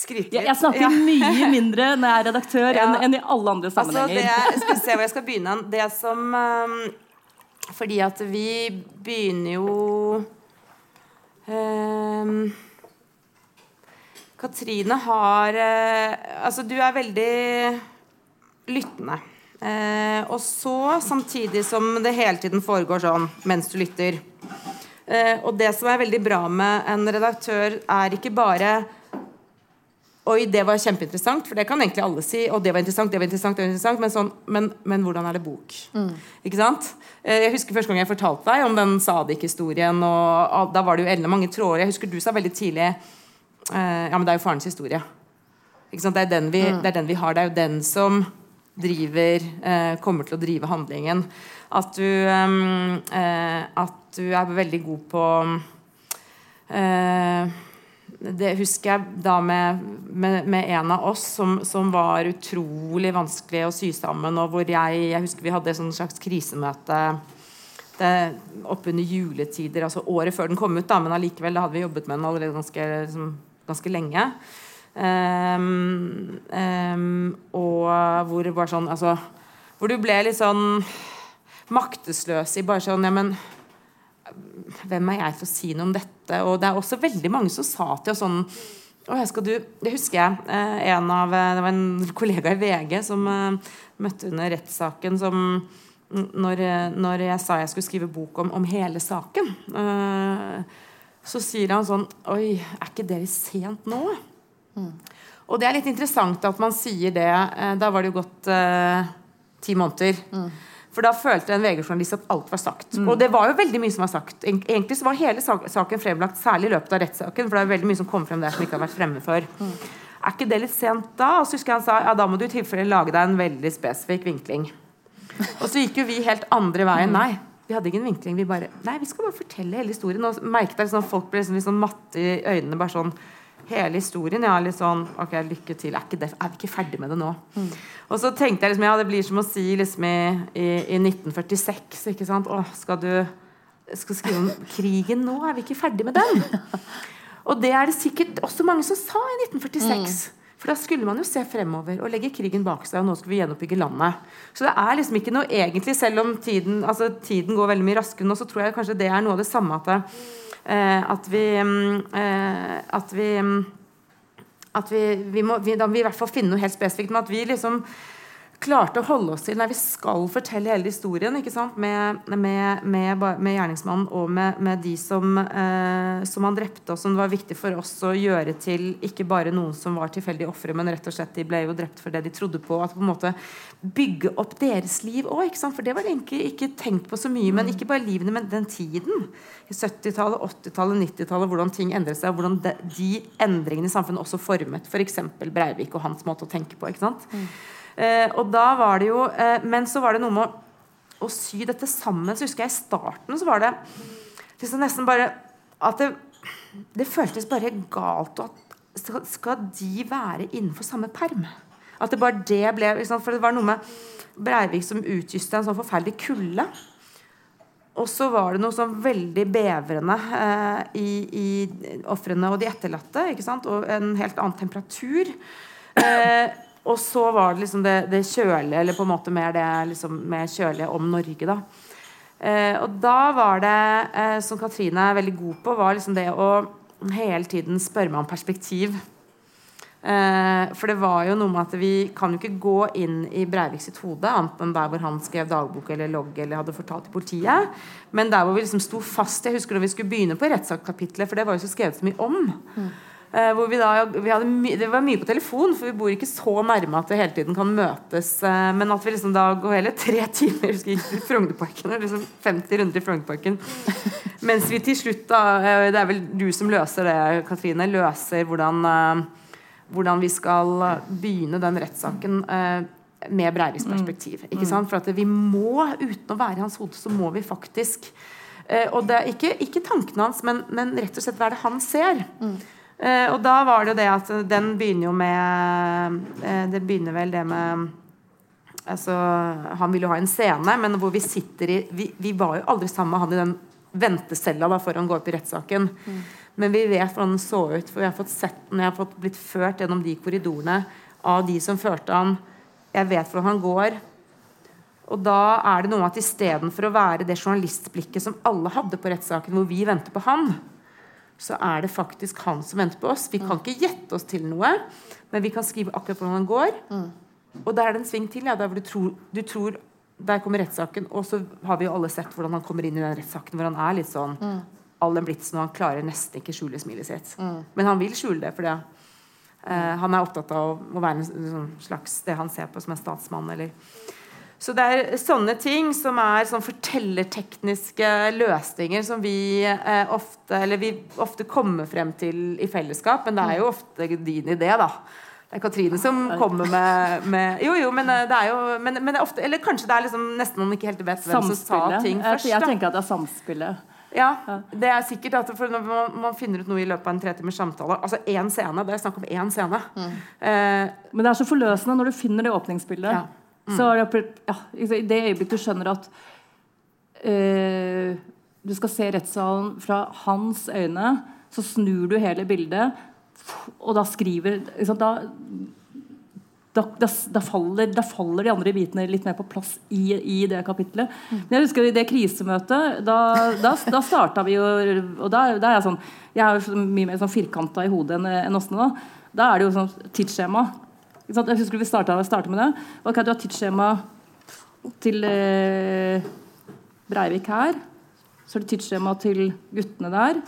Skryte litt. Jeg, jeg snakker Ja. mye mindre når jeg er redaktør Ja. enn, enn i alle andre Altså, sammenhenger. det, skal vi se hvor jeg skal begynne. Det som um, Fordi at vi begynner jo um, Katrine har uh, Altså, du er veldig lyttende. Uh, og så, samtidig som det hele tiden foregår sånn mens du lytter. uh, og det som er veldig bra med en redaktør, er ikke bare Oi, det var kjempeinteressant, for det kan egentlig alle si. Og det var interessant, det var interessant, det var interessant men, sånn, men, men hvordan er det bok? Mm. Ikke sant? Eh, jeg husker første gang jeg fortalte deg om den Sadik-historien. Og da var det jo elleve mange tråder. Jeg husker du sa veldig tidlig eh, Ja, men det er jo farens historie. Ikke sant? Det, er den vi, mm. det er den vi har. Det er jo den som driver eh, Kommer til å drive handlingen. At du, at du er veldig god på eh, det husker jeg da med, med, med en av oss som, som, var utrolig vanskelig å sy sammen. Og hvor jeg, jeg husker vi hadde et slags krisemøte oppunder juletider, altså året før den kom ut. da, Men allikevel hadde vi jobbet med den allerede ganske, liksom, ganske lenge. Um, um, og hvor det var sånn altså, Hvor du ble litt sånn maktesløs i bare sånn Ja, men hvem er jeg til å si noe om dette? Og det er også veldig mange som sa til oss sånn Det husker jeg. Eh, en av, eh, det var en kollega i VG som eh, møtte under rettssaken som når, når, jeg sa jeg skulle skrive bok om, om hele saken, så sier han sånn Oi, er ikke dere sent nå? Mm. Og det er litt interessant at man sier det. Da var det jo gått ti måneder. Mm. For da følte en VG-journalist at alt var sagt. Mm. Og det var jo veldig mye som var sagt. Egentlig så var hele saken fremlagt, særlig i løpet av rettssaken. For det er veldig mye som kom frem der som ikke har vært fremme før. Mm. Er ikke det litt sent da? Og så husker jeg han sa ja, da må du i tilfelle lage deg en veldig spesifikk vinkling. Og så gikk jo vi helt andre veien. Nei, vi hadde ingen vinkling. Vi bare Nei, vi skal bare fortelle hele historien. Og merket jeg liksom, folk ble liksom, liksom matte i øynene. bare sånn hele historien. Jeg er litt sånn Ok, lykke til. Er, det, er vi ikke ferdig med det nå? Mm. Og så tenkte jeg liksom Ja, det blir som å si liksom i, i, i 1946, ikke sant. Å, skal du skal skrive om krigen nå? Er vi ikke ferdig med den? Og det er det sikkert også mange som sa i 1946. Mm. For da skulle man jo se fremover og legge krigen bak seg, og nå skal vi gjenoppbygge landet. Så det er liksom ikke noe egentlig, selv om tiden, altså, tiden går veldig mye raskere nå, så tror jeg kanskje det er noe av det samme at det, at vi eh, at vi at vi, vi må vi, da må vi i hvert fall finne noe helt spesifikt. Men at vi liksom klarte å holde oss til Nei, vi skal fortelle hele historien ikke sant? Med, med, med, med gjerningsmannen og med, de som, eh, som, han drepte, og som det var viktig for oss å gjøre til ikke bare noen som var tilfeldige ofre, men rett og slett de ble jo drept for det de trodde på. At på en måte bygge opp deres liv òg. For det var egentlig ikke tenkt på så mye. Men ikke bare livene, men den tiden. I 70-tallet, 80-tallet, 90-tallet, hvordan ting endret seg. Hvordan de, de endringene i samfunnet også formet f.eks. For Breivik og hans måte å tenke på. ikke sant? Mm. Eh, og da var det jo eh, Men så var det noe med å, å, sy dette sammen. Så husker jeg i starten så var det liksom nesten bare at det, det føltes bare galt. Og at skal, skal de være innenfor samme perm? At det bare det ble liksom, For det var noe med Breivik som utgyste en sånn forferdelig kulde. Og så var det noe sånn veldig bevrende eh, i, i ofrene og de etterlatte. ikke sant? Og en helt annen temperatur. Eh, og så var det liksom det, det kjølige, eller på en måte mer det liksom, mer kjølige om Norge, da. Eh, og da var det, eh, som Katrine er veldig god på, var liksom det å hele tiden spørre meg om perspektiv. Eh, for det var jo noe med at vi kan jo ikke gå inn i Breivik sitt hode, annet enn der hvor han skrev dagbok eller logg eller hadde fortalt til politiet. Men der hvor vi liksom sto fast Jeg husker da vi skulle begynne på rettssakskapitlet, for det var jo så skrevet så mye om. Mm. Uh, hvor vi da, vi my, det var mye på telefon, for vi bor ikke så nærme at det hele tiden kan møtes. Uh, men at vi liksom da går hele tre timer i Frognerparken, liksom 50 runder i Frognerparken. Mens vi til slutt, da uh, Det er vel du som løser det, Katrine. Løser hvordan, hvordan vi skal begynne den rettssaken med Breiviks perspektiv. Ikke mm. sant? For at vi må, uten å være i hans hode, så må vi faktisk Og det er ikke, ikke tankene hans, men, men, rett og slett hva er det han ser? Mm. Uh, og da var det jo det at den begynner jo med uh, Det begynner vel det med altså, Han vil jo ha en scene, men hvor vi sitter i Vi, vi var jo aldri sammen med han i den ventecella da, før han går opp i rettssaken. Mm. Men vi vet hvordan den så ut, for vi har fått sett den. Jeg har fått blitt ført gjennom de korridorene av de som førte han. Jeg vet hvordan han går. Og da er det noe at istedenfor å være det journalistblikket som alle hadde på rettssaken, hvor vi venter på han, så er det faktisk han som venter på oss. Vi kan ikke gjette oss til noe, men vi kan skrive akkurat hvordan han går. Mm. Og der er det en sving til. Ja, der hvor du tror, du tror Der kommer rettssaken, og så har vi jo alle sett hvordan han kommer inn i den rettssaken hvor han er litt sånn mm. all den blitsen, og han klarer nesten ikke skjule smilet sitt. Mm. Men han vil skjule det, for det, Eh, han er opptatt av å være en sånn slags det han ser på som en statsmann. Eller. Så det er sånne ting som er sånn fortellertekniske løsninger som vi, eh, ofte, eller vi ofte kommer frem til i fellesskap, men det er jo ofte din idé, da. Det er Katrine som kommer med, med Jo, jo, men eh, det er jo men, men det ofte, Eller kanskje det er liksom nesten man ikke helt vet hvem som sa ting først. Jeg, jeg tenker at det er samspillet. Ja, det er sikkert at når man, man finner ut noe i løpet av en tretimers samtale Altså én scene. Det er snakk om én scene. Mm. Eh, Men det er så forløsende når du finner det åpningsbildet. Ja. Mm. Så er det, ja, I det øyeblikk du skjønner at uh, du skal se rettssalen fra hans øyne, så snur du hele bildet, og da skriver da, da, da, da, faller, da, faller, de andre bitene litt mer på plass i, i det kapitlet. Men jeg husker i det krisemøtet Da, da, da starta vi jo Og da, er jeg sånn Jeg er jo mye mer sånn firkanta i hodet enn, enn Åsne. Da. da er det jo sånn tidsskjema. Jeg husker vi starta, med det. Ok, Du har tidsskjema til eh, Breivik her. Så er det tidsskjema til guttene der.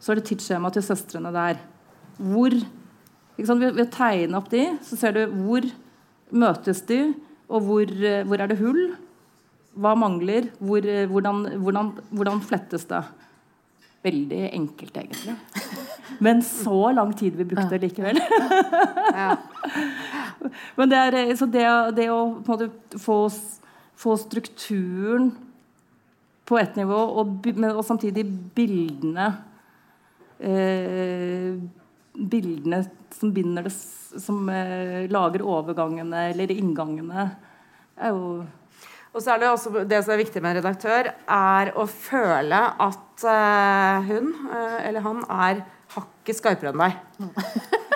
Så er det tidsskjema til søstrene der. Hvor ved, å tegne opp de, så ser du hvor møtes de, og hvor, eh, hvor er det hull? Hva mangler? Hvor, eh, hvordan, hvordan, hvordan, flettes det? Veldig enkelt, egentlig. Men så lang tid vi brukte likevel. Men det er, eh, så det, det å måte, få, få, strukturen på ett nivå, og, og samtidig bildene eh, Bildene som binder det Som eh, lager overgangene eller inngangene, er jo og så er Det også det som er viktig med en redaktør, er å føle at uh, hun uh, eller han er hakket skarpere enn deg.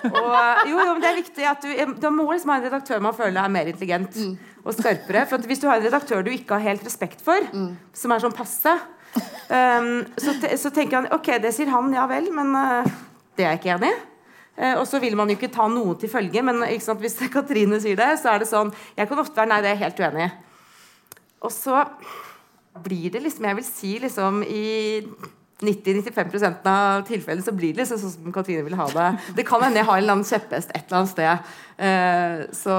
og, jo, jo, men det er viktig at du, du må liksom ha en redaktør man føler er mer intelligent mm. og skarpere. For Hvis du har en redaktør du ikke har helt respekt for, mm. som er sånn passe, um, så, så, tenker han ok, det sier han, ja vel, men uh, det er jeg ikke enig i. Uh, og så vil man jo ikke ta noen til følge, men sant, hvis Katrine sier det, så er det sånn Jeg kan ofte være Nei, det er jeg helt uenig i. Og så blir det liksom Jeg vil si liksom i 90-95% av tilfellene så blir det liksom sånn som Katrine vil ha det. Det kan hende jeg har en eller annen kjepphest et eller annet sted. Uh, så,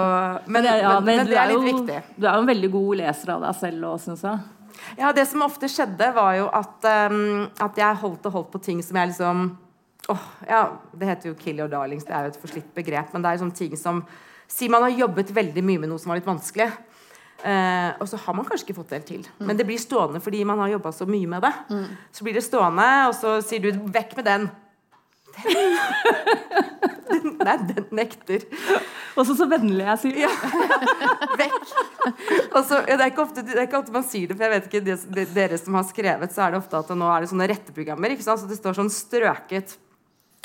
men, ja, men, men, men, det er litt viktig. Du er jo en veldig god leser av deg selv òg, syns jeg. Ja, det som ofte skjedde, var jo at, um, at jeg holdt og holdt på ting som jeg liksom oh, ja, Det heter jo 'kill your darlings', det er jo et forslitt begrep. Men det er sånne ting som Si man har jobbet veldig mye med noe som var litt vanskelig. Eh, og så har man kanskje ikke fått det helt til. Mm. Men det blir stående fordi man har jobba så mye med det. Mm. Så blir det stående, og så sier du 'vekk med den'. den. Nei, den nekter. Og så så vennlig jeg sier ja. Vekk. Så, ja, det, er ofte, det, er ikke ofte, man sier det, for jeg vet ikke det, Dere som har skrevet, så er det ofte at nå er det sånne retteprogrammer. Ikke sant? Så det står sånn strøket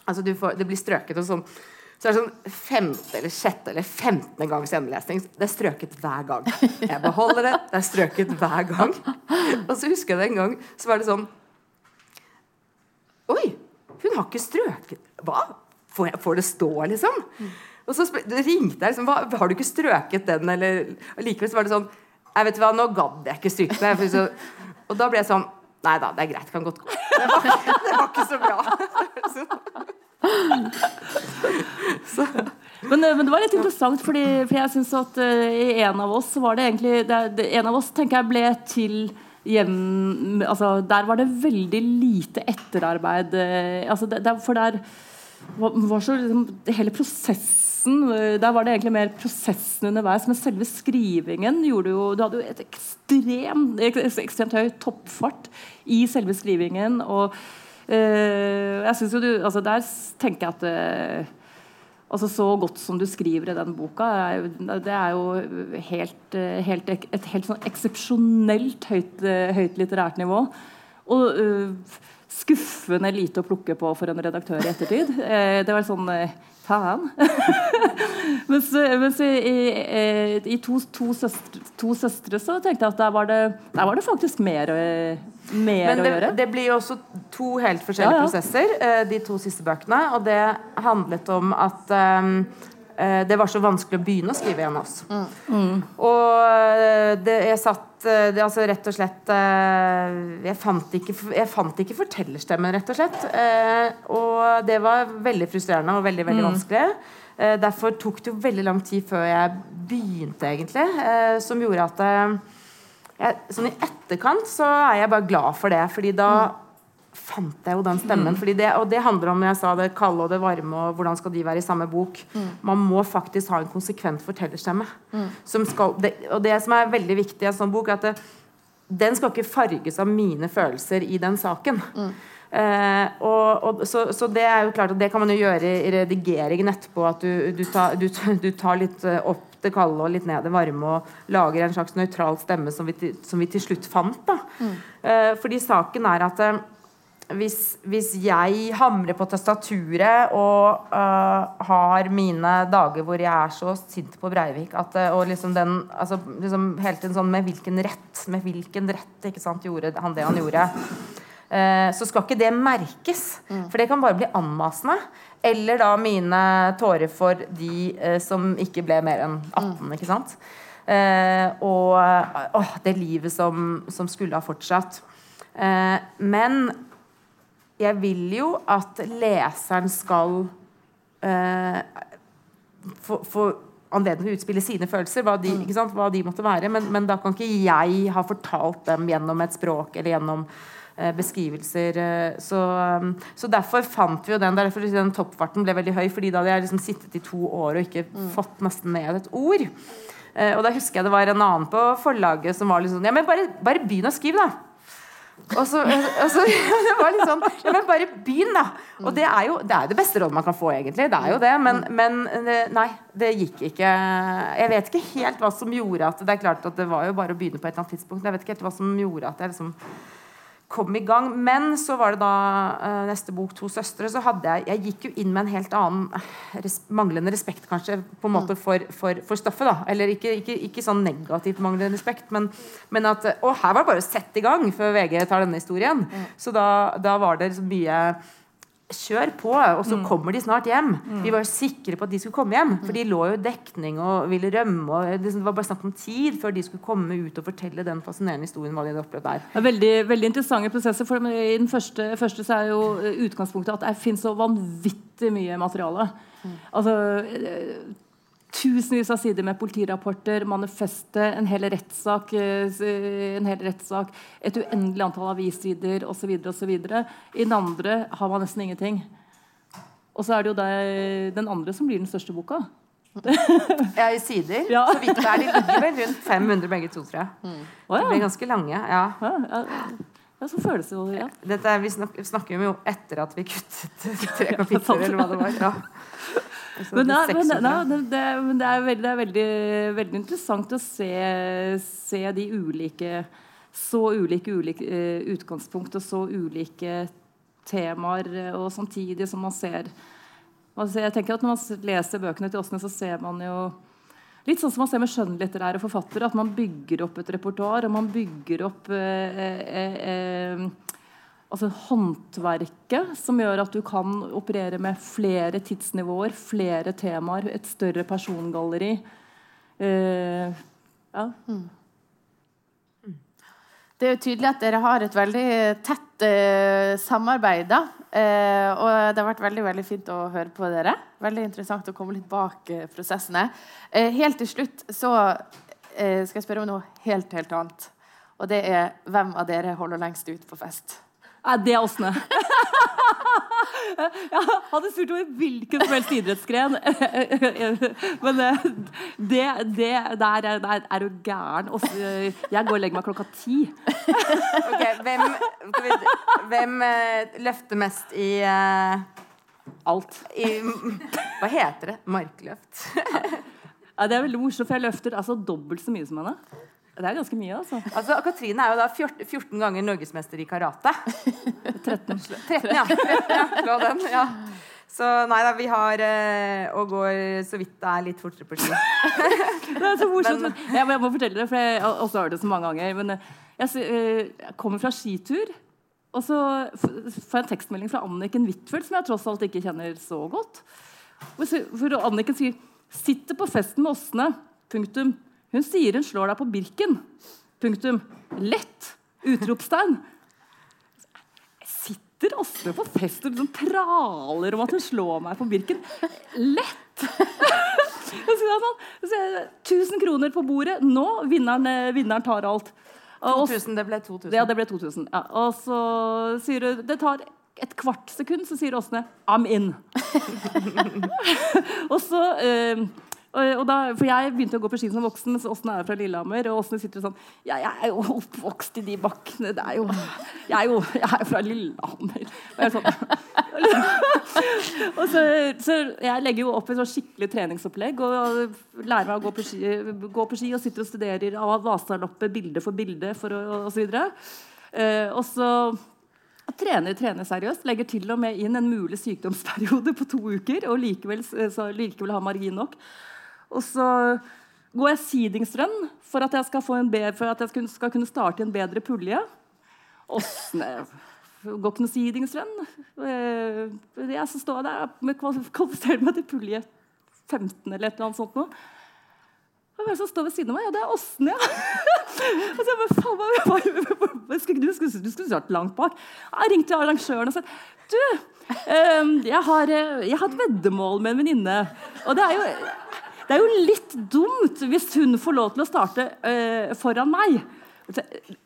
Altså får, det blir strøket og sånn. Så er det sånn femte eller sjette eller femtende gangs gjenlesning. Det er strøket hver gang. Jeg beholder det. Det er strøket hver gang. Og så husker jeg det en gang, så var det sånn Oi! Hun har ikke strøket Hva? Får, jeg, får det stå, liksom? Og så ringte jeg liksom Har du ikke strøket den, eller Og likevel så var det sånn Jeg vet hva, nå gadd jeg ikke stryke det. Og da ble jeg sånn Nei da, det er greit. Kan godt gå. Det var, det var ikke så bra. Men, eh, men, det var litt interessant, fordi, for jeg syns at uh, en av oss var det egentlig det, det, En av oss tenker jeg ble til hjem altså, Der var det veldig lite etterarbeid. Uh, altså, det, for der var, var så liksom, Hele prosessen Der var det egentlig mer prosessen underveis. Men selve skrivingen gjorde jo Du hadde jo et ekstremt, ekstremt høy toppfart i selve skrivingen. og jeg synes jo du, altså Der tenker jeg at uh, altså Så godt som du skriver i den boka, er, det er jo helt, uh, helt, et helt sånn eksepsjonelt høyt, høyt, litterært nivå. Og skuffende lite å plukke på for en redaktør i ettertid. det var sånn Faen. mens, mens i, i, i to, to, søstre, to, søstre, så tenkte jeg at der var det, der var det faktisk mer, mer Men det, å gjøre. Det blir jo også to helt forskjellige ja, ja. prosesser, eh, de to siste bøkene. Og det handlet om at um, det var så vanskelig å begynne å skrive igjen også. Mm. Mm. Og det, jeg satt det, altså rett og slett jeg fant, ikke, jeg fant ikke fortellerstemmen, rett og slett. Og det var veldig frustrerende og veldig veldig mm. vanskelig. Eh, derfor tok det jo veldig lang tid før jeg begynte, egentlig. Eh, som gjorde at eh, jeg, Sånn i etterkant så er jeg bare glad for det, fordi da fant jeg jo den stemmen. Fordi det, og det handler om når jeg sa det kalde og det varme, og hvordan skal de være i samme bok. Man må faktisk ha en konsekvent fortellerstemme. Som skal, det, og det som er veldig viktig i en sånn bok, er at det, den skal ikke farges av mine følelser i den saken. Eh, og, og, så, så, det er jo klart at det kan man jo gjøre i redigeringen etterpå. At du, du, tar, du, du tar litt eh, opp det kalde og litt ned det varme og lager en slags nøytral stemme som vi, som vi til slutt fant. Da. Eh, fordi saken er at eh, hvis, hvis jeg hamrer på tastaturet og uh, har mine dager hvor jeg er så sint på Breivik at, øh, Og liksom den altså, liksom Hele tiden sånn Med hvilken rett Med hvilken rett ikke sant, gjorde han det han gjorde? Eh, så skal ikke det merkes. For det kan bare bli anmasende. Eller da mine tårer for de eh, som ikke ble mer enn 18. ikke sant? Eh, og åh, det livet som, som skulle ha fortsatt. Eh, men jeg vil jo at leseren skal eh, få, få anledning til å utspille sine følelser, hva de, ikke sant, hva de måtte være. Men, men da kan ikke jeg ha fortalt dem gjennom et språk eller gjennom eh, beskrivelser. eh, Så, um, så derfor fant vi jo den. Derfor den toppfarten ble veldig høy, fordi da hadde jeg liksom sittet i to år og ikke fått nesten ned et ord. Eh, og da husker jeg det var en annen på forlaget som var litt sånn Ja, men bare, bare begynn å skrive, da. Og så, og så Det var litt sånn Ja, men bare begynn, da! Og det er jo det, er det beste rådet man kan få, egentlig. Det er jo det. Men, men eh, nei, det gikk ikke. Jeg vet ikke helt hva som gjorde at Det er klart at det var jo bare å begynne på et eller annet tidspunkt. Jeg vet ikke helt hva som gjorde at jeg liksom kom i gang. Men så var det da eh, neste bok, 'To søstre', så hadde jeg Jeg gikk jo inn med en helt annen eh, res, manglende respekt, kanskje, på en måte for, for, for stoffet, da. Eller ikke, ikke, ikke sånn negativt manglende respekt, men, men at Og her var det bare å sette i gang før VG tar denne historien. Så da, da var det liksom mye Kjør på, og så kommer de snart hjem. Vi var jo sikre på at de skulle komme hjem. For de lå jo i dekning og ville rømme. Og det var bare snakk om tid før de skulle komme ut og fortelle den fascinerende historien. hva de hadde opplevd der. Det er veldig, veldig interessante prosesser. for I den første, første så er jo eh, utgangspunktet at det finnes så vanvittig mye materiale. Altså eh, Tusenvis av sider med politirapporter, manifestet, en hel rettssak, eh, en hel rettssak et uendelig antall avissider osv. osv. I den andre har man nesten ingenting. Og så er det jo det, den andre som blir den største boka. Ja, i sider. Ja. Så vidt det er. De ligger vel rundt 500 begge to, tror jeg. Å, De ja. blir ganske lange. ja Ja, ja, ja, så føles det jo ja. Dette er, Vi snak, snakker jo etter at vi kuttet tre kapitler, eller hva det var. Ja. Så Men, er men, 600. det, det, men det er, veldig, veldig, veldig interessant å se, se de ulike Så ulike, ulike eh, utgangspunkt og så ulike temaer, eh, og samtidig som man ser altså, Jeg tenker at Når man leser bøkene til Åsne, så ser man jo Litt sånn som man ser med skjønnlitterære forfattere, at man bygger opp et repertoar, og man bygger opp eh, eh, eh, altså håndverket som gjør at du kan operere med flere tidsnivåer, flere temaer, et større persongalleri. Uh, ja. Det er jo tydelig at dere har et veldig tett eh, samarbeid. da. Eh, og det har vært veldig veldig fint å høre på dere. Veldig interessant å komme litt bak eh, prosessene. Eh, helt til slutt så eh, skal jeg spørre om noe helt, helt annet. Og det er hvem av dere holder lengst ut på fest? Nei, det er Åsne. Jeg hadde spurt over hvilken som helst idrettsgren. Men eh, det, det der, er- der er du gæren. Jeg går og legger meg klokka ti. Ok, hvem, hvem eh, løfter mest i, eh, Alt. i Hva heter det? Markløft? Ja, det er veldig morsomt, for jeg løfter altså dobbelt så mye som henne. Det er ganske mye, altså. Altså, Katrine er jo da 14, 14 ganger norgesmester i karate. 13. 13, ja. 13, ja. Slå den. ja. Så nei da, vi har eh, og går så vidt det er litt fortere på ski. Det er så morsomt. Men- Men, jeg, jeg må fortelle det, for jeg har også hørt det så mange ganger. Men eh, jeg, eh, jeg kommer fra skitur, og så får jeg en tekstmelding fra Anniken Huitfeldt, som jeg tross alt ikke kjenner så godt. Hvor For Anniken sier 'Sitter på festen med Åsne'. Punktum. Hun sier hun slår deg på Birken. Punktum. Lett! Utropstegn. Sitter Astrid på fest og liksom praler om at hun slår meg på Birken? Lett! Sånn, så 1000 kroner på bordet. Nå! Vinneren, eh, vinneren tar alt. 2000, det ble 2000. ja, det ble 2000. Ja. Og så sier hun Det tar et kvart sekund, så sier Åsne 'I'm in'. og så eh, da, for Jeg begynte å gå på ski som voksen, mens Åsne er fra Lillehammer. Og Åsne sitter sånn ja, 'Jeg er jo oppvokst i de bakkene. Det er jo, jeg er jo jeg er fra Lillehammer.' Og jeg sånn, og så, så Jeg legger jo opp et sånn skikkelig treningsopplegg og lærer meg å gå på ski, gå på ski og sitter og studerer av Vasaloppet bilde for bilde for å, og så. Eh, og så trener trener seriøst. Legger til og med inn en mulig sykdomsperiode på to uker. Og likevel, så likevel har margin nok. Og så går jeg sidingsrønn for at jeg skal, få en bedre, for at jeg skal kunne starte en bedre pulje. Åsne går ikke noe sidingsrønn. Eh, Jeg så står der med kvalifiserer meg til pulje 15 eller et eller annet sånt noe. Hvem er som står ved siden av meg? Ja, det er Åsne, ja. og så jeg bare, faen, hva, hva, hva, du skulle, du skulle starte langt bak. Jeg ringte arrangøren og sa du, eh, jeg, har, eh, jeg har et veddemål med en venninne. Og det er, jo, det er jo litt dumt hvis hun får lov til å starte uh, foran meg.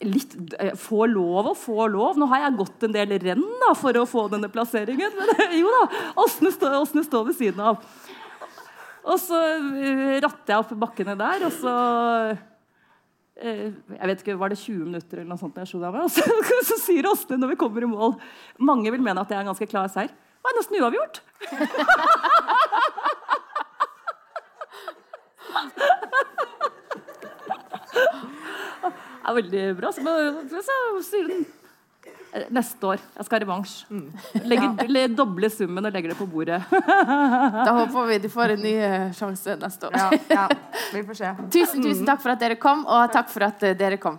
Litt, uh, få lov og få lov. Nå har jeg gått en del renn da, for å få denne plasseringen. Men jo da, Åsne står, ved siden av. Og så uh, ratter jeg opp bakkene der, og så jeg vet ikke, Var det 20 minutter eller noe sånt? jeg slo meg, og så, så sier Åsne når vi kommer i mål Mange vil mene at jeg er en ganske klar seier. Det var nesten uavgjort. Det er veldig bra. Så, så sier hun Neste år. Jeg skal ha revansj. Legger- Doble summen og legger det på bordet. Da håper vi de får en ny eh, sjanse neste år. Ja, ja, vi får se. Tusen, tusen takk for at dere kom, og takk for at eh, dere kom.